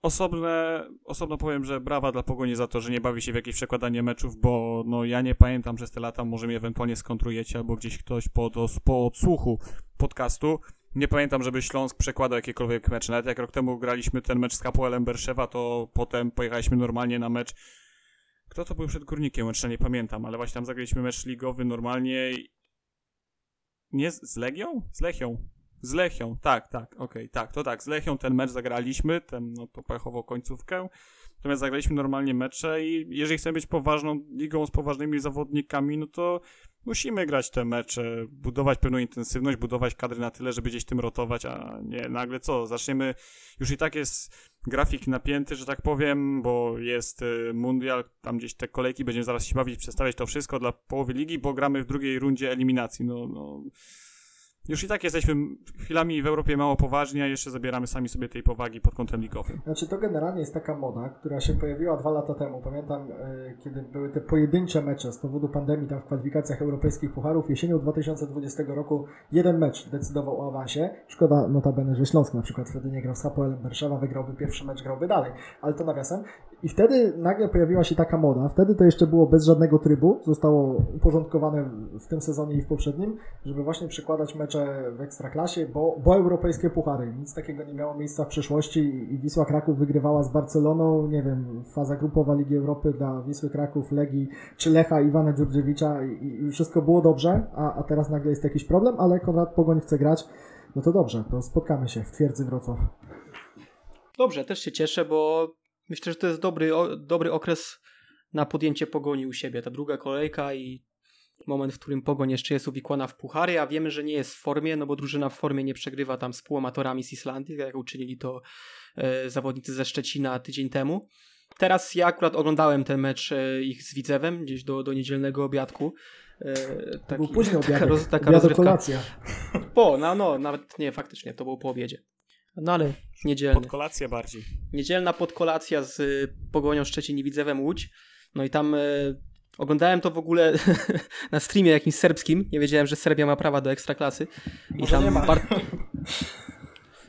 Osobne, osobno powiem, że brawa dla Pogoni za to, że nie bawi się w jakieś przekładanie meczów, bo no ja nie pamiętam przez te lata, może mnie ewentualnie skontrujecie albo gdzieś ktoś po, po odsłuchu podcastu. Nie pamiętam, żeby Śląsk przekładał jakiekolwiek mecze. Nawet jak rok temu graliśmy ten mecz z Kapuelem Berszewa, to potem pojechaliśmy normalnie na mecz. Kto to był przed Górnikiem? Jeszcze nie pamiętam, ale właśnie tam zagraliśmy mecz ligowy normalnie. Nie z, z Legią? Z Lechią. Z Lechią, tak, tak, okej, okay, tak, to tak, z Lechią ten mecz zagraliśmy, ten, no to pechową końcówkę, natomiast zagraliśmy normalnie mecze i jeżeli chcemy być poważną ligą z poważnymi zawodnikami, no to musimy grać te mecze, budować pewną intensywność, budować kadry na tyle, żeby gdzieś tym rotować, a nie nagle co, zaczniemy, już i tak jest grafik napięty, że tak powiem, bo jest y, mundial, tam gdzieś te kolejki, będziemy zaraz się bawić, przedstawiać to wszystko dla połowy ligi, bo gramy w drugiej rundzie eliminacji, no, no już i tak jesteśmy chwilami w Europie mało poważni, a jeszcze zabieramy sami sobie tej powagi pod kątem ligowym. Znaczy to generalnie jest taka moda, która się pojawiła dwa lata temu. Pamiętam, e, kiedy były te pojedyncze mecze z powodu pandemii tam w kwalifikacjach europejskich pucharów. Jesienią 2020 roku jeden mecz decydował o awansie. Szkoda notabene, że Śląsk na przykład wtedy nie grał z Hapoelem Berszewa, wygrałby pierwszy mecz, grałby dalej. Ale to nawiasem. I wtedy nagle pojawiła się taka moda. Wtedy to jeszcze było bez żadnego trybu. Zostało uporządkowane w tym sezonie i w poprzednim, żeby właśnie przykładać mecze w Ekstraklasie, bo, bo europejskie puchary. Nic takiego nie miało miejsca w przeszłości i Wisła Kraków wygrywała z Barceloną, nie wiem, faza grupowa Ligi Europy dla Wisły Kraków, Legii czy Lecha Iwana Dziurdziewicza i, i wszystko było dobrze, a, a teraz nagle jest jakiś problem, ale Konrad Pogoń chce grać, no to dobrze, to spotkamy się w twierdzy Wrocław. Dobrze, też się cieszę, bo myślę, że to jest dobry, o, dobry okres na podjęcie pogoni u siebie. Ta druga kolejka i moment, w którym Pogoń jeszcze jest uwikłana w puchary, a wiemy, że nie jest w formie, no bo drużyna w formie nie przegrywa tam z półamatorami z Islandii, jak uczynili to e, zawodnicy ze Szczecina tydzień temu. Teraz ja akurat oglądałem ten mecz e, ich z Widzewem, gdzieś do, do niedzielnego obiadku. E, taki, był późny taka, obiadek, roz, taka rozrywka. kolacja. Po, no, no, nawet nie, faktycznie, to było po obiedzie. No ale niedzielny. Pod kolację bardziej. Niedzielna podkolacja z y, Pogonią Szczecin i Widzewem Łódź. No i tam y, oglądałem to w ogóle na streamie jakimś serbskim. Nie wiedziałem, że Serbia ma prawa do ekstraklasy. I Może tam nie. Bar-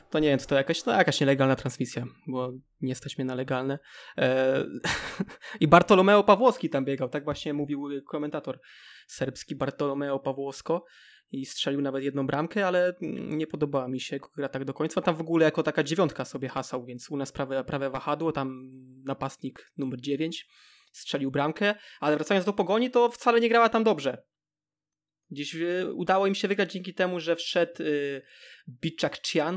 To nie wiem, to jakaś, no jakaś nielegalna transmisja, bo nie stać mnie na legalne. E, I Bartolomeo Pawłowski tam biegał, tak właśnie mówił y, komentator serbski Bartolomeo Pawłowsko i strzelił nawet jedną bramkę, ale nie podobała mi się jego gra tak do końca. Tam w ogóle jako taka dziewiątka sobie hasał, więc u nas prawe, prawe wahadło, tam napastnik numer 9 strzelił bramkę, ale wracając do Pogoni, to wcale nie grała tam dobrze. Gdzieś y, udało im się wygrać dzięki temu, że wszedł y,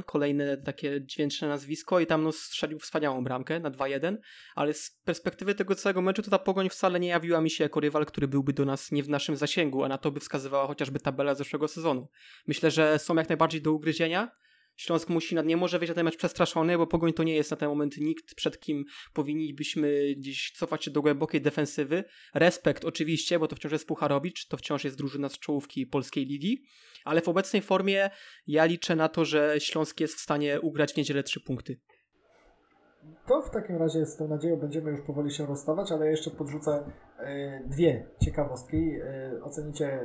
kolejne takie dźwięczne nazwisko i tam no, strzelił wspaniałą bramkę na 2-1, ale z perspektywy tego całego meczu to ta Pogoń wcale nie jawiła mi się jako rywal, który byłby do nas nie w naszym zasięgu, a na to by wskazywała chociażby tabela zeszłego sezonu. Myślę, że są jak najbardziej do ugryzienia. Śląsk musi, nie może wyjść na ten mecz przestraszony, bo Pogoń to nie jest na ten moment nikt, przed kim powinniśmy gdzieś cofać się do głębokiej defensywy. Respekt oczywiście, bo to wciąż jest Pucharowicz, to wciąż jest drużyna z czołówki polskiej ligi, ale w obecnej formie ja liczę na to, że Śląsk jest w stanie ugrać w niedzielę trzy punkty. To w takim razie z tą nadzieją będziemy już powoli się rozstawać, ale jeszcze podrzucę dwie ciekawostki. E, ocenicie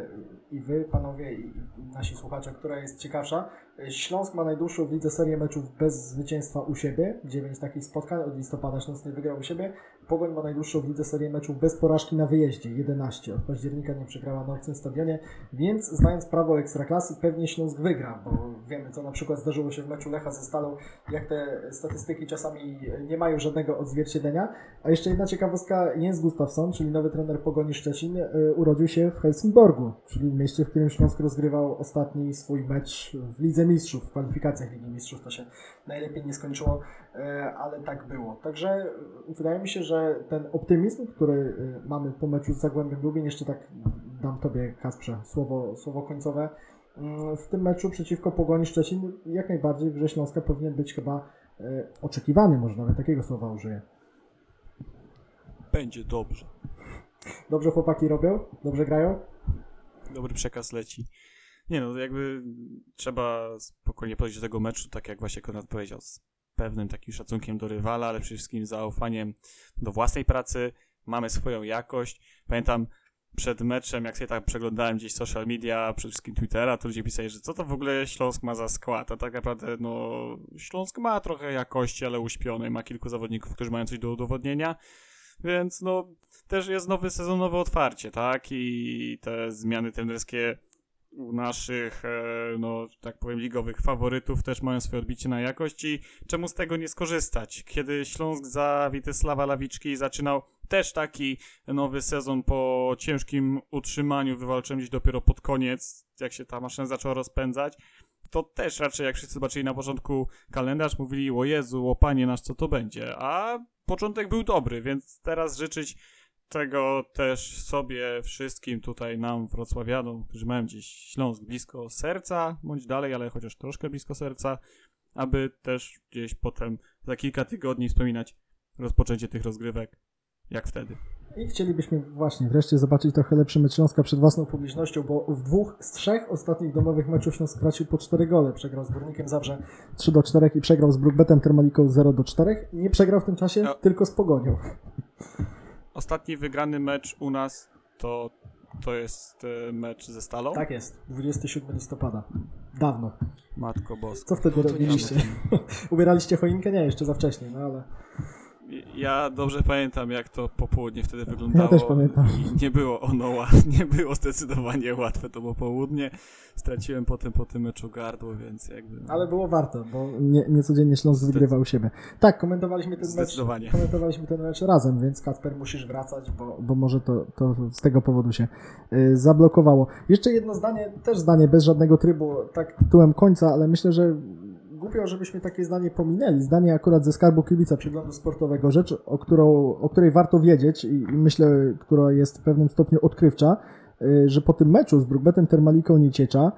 i wy, panowie, i, nasi słuchacze, która jest ciekawsza. E, Śląsk ma najdłuższą w lidze serię meczów bez zwycięstwa u siebie. 9 takich spotkań, od listopada Śląsk nie wygrał u siebie. Pogoń ma najdłuższą w lidze serię meczów bez porażki na wyjeździe. 11. Od października nie przegrała na obcym stadionie, więc znając prawo Ekstraklasy pewnie Śląsk wygra, bo wiemy co na przykład zdarzyło się w meczu Lecha ze Stalą, jak te statystyki czasami nie mają żadnego odzwierciedlenia. A jeszcze jedna ciekawostka, Jens Gustafsson, czyli nowy trener Pogoni Szczecin, y, urodził się w Helsingborgu, czyli w mieście, w którym Śląsk rozgrywał ostatni swój mecz w Lidze Mistrzów, w kwalifikacjach Ligi Mistrzów. To się najlepiej nie skończyło, y, ale tak było. Także y, wydaje mi się, że ten optymizm, który mamy po meczu z Zagłębiem Lubin, jeszcze tak dam Tobie, Kasprze, słowo, słowo końcowe, Mm, w tym meczu przeciwko Pogoni Szczecin jak najbardziej w Śląska powinien być chyba e, oczekiwany, może nawet takiego słowa użyję. Będzie dobrze. Dobrze chłopaki robią? Dobrze grają? Dobry przekaz leci. Nie no, jakby trzeba spokojnie podejść do tego meczu, tak jak właśnie Konrad powiedział, z pewnym takim szacunkiem do rywala, ale przede wszystkim zaufaniem do własnej pracy. Mamy swoją jakość. Pamiętam przed meczem, jak sobie tak przeglądałem gdzieś social media, przede wszystkim Twittera, to ludzie pisali, że co to w ogóle Śląsk ma za skład, a tak naprawdę no Śląsk ma trochę jakości, ale uśpionej, ma kilku zawodników, którzy mają coś do udowodnienia, więc no też jest nowy sezon, nowe otwarcie, tak? I te zmiany trenerskie u naszych, e, no, tak powiem, ligowych faworytów też mają swoje odbicie na jakość i czemu z tego nie skorzystać? Kiedy Śląsk za Witysława Lawiczki zaczynał też taki nowy sezon po ciężkim utrzymaniu, wywalczyłem gdzieś dopiero pod koniec, jak się ta maszyna zaczęła rozpędzać, to też raczej jak wszyscy zobaczyli na początku kalendarz, mówili o Jezu, o Panie nasz, co to będzie, a początek był dobry, więc teraz życzyć tego też sobie wszystkim tutaj nam wrocławianom, którzy mają gdzieś Śląsk blisko serca, bądź dalej, ale chociaż troszkę blisko serca, aby też gdzieś potem za kilka tygodni wspominać rozpoczęcie tych rozgrywek, jak wtedy. I chcielibyśmy właśnie wreszcie zobaczyć trochę lepszy mecz Śląska przed własną publicznością, bo w dwóch z trzech ostatnich domowych meczów Śląsk stracił po 4 gole. Przegrał z Górnikiem Zabrze 3 do 4 i przegrał z Brookbetem Termaliką 0 do 4. Nie przegrał w tym czasie No. tylko z Pogonią. Ostatni wygrany mecz u nas to, to jest e, mecz ze Stalą. Tak jest, 27 listopada. Dawno. Matko Boska. Co wtedy No robiliście? Ubieraliście choinkę? Nie, jeszcze za wcześnie, no ale... Ja dobrze pamiętam, jak to popołudnie wtedy wyglądało. też pamiętam. I nie było ono łatwe, nie było zdecydowanie łatwe to popołudnie. Straciłem potem po tym meczu gardło, więc jakby... no, Ale było warto, bo nie, nie codziennie Śląsk wygrywał u siebie. Tak, komentowaliśmy ten mecz. Komentowaliśmy ten mecz razem, więc Kacper musisz wracać, bo, bo może to, to z tego powodu się y, zablokowało. Jeszcze jedno zdanie, też zdanie bez żadnego trybu, tak tytułem końca, ale myślę, że głupio, żebyśmy takie zdanie pominęli. Zdanie akurat ze skarbu kibica przeglądu sportowego, rzecz, o, którą, o której warto wiedzieć i, i myślę, która jest w pewnym stopniu odkrywcza, y, że po tym meczu z Brookbetem Termaliką Nieciecza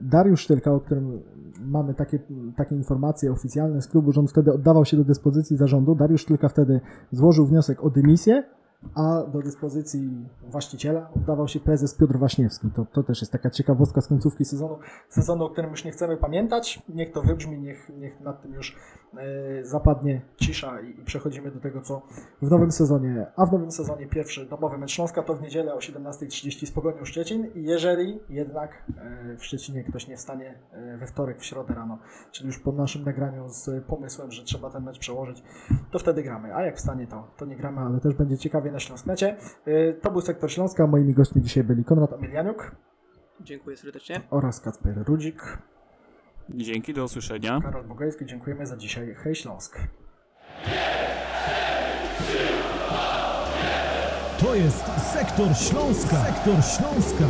Dariusz Sztylka, o którym mamy takie, takie informacje oficjalne z klubu, że on wtedy oddawał się do dyspozycji zarządu. Dariusz Sztylka wtedy złożył wniosek o dymisję, a do dyspozycji właściciela oddawał się prezes Piotr Waśniewski. To, to też jest taka ciekawostka z końcówki sezonu, sezonu, o którym już nie chcemy pamiętać. Niech to wybrzmi, niech, niech nad tym już e, zapadnie cisza i, i przechodzimy do tego, co w nowym sezonie. A w nowym sezonie pierwszy domowy mecz Śląska to w niedzielę o 17.30 z Pogonią Szczecin i jeżeli jednak e, w Szczecinie ktoś nie wstanie e, we wtorek, w środę rano, czyli już po naszym nagraniu z pomysłem, że trzeba ten mecz przełożyć, to wtedy gramy. A jak wstanie, to, to nie gramy, ale też będzie ciekawie na Śląsknecie. Y, To był sektor Śląska. Moimi gośćmi dzisiaj byli Konrad Emilianiuk Dziękuję serdecznie. oraz Kacper Rudzik. Dzięki, do usłyszenia. Karol Bogajski, dziękujemy za dzisiaj. Hej Śląsk. To jest Sektor Śląska. Sektor Śląska.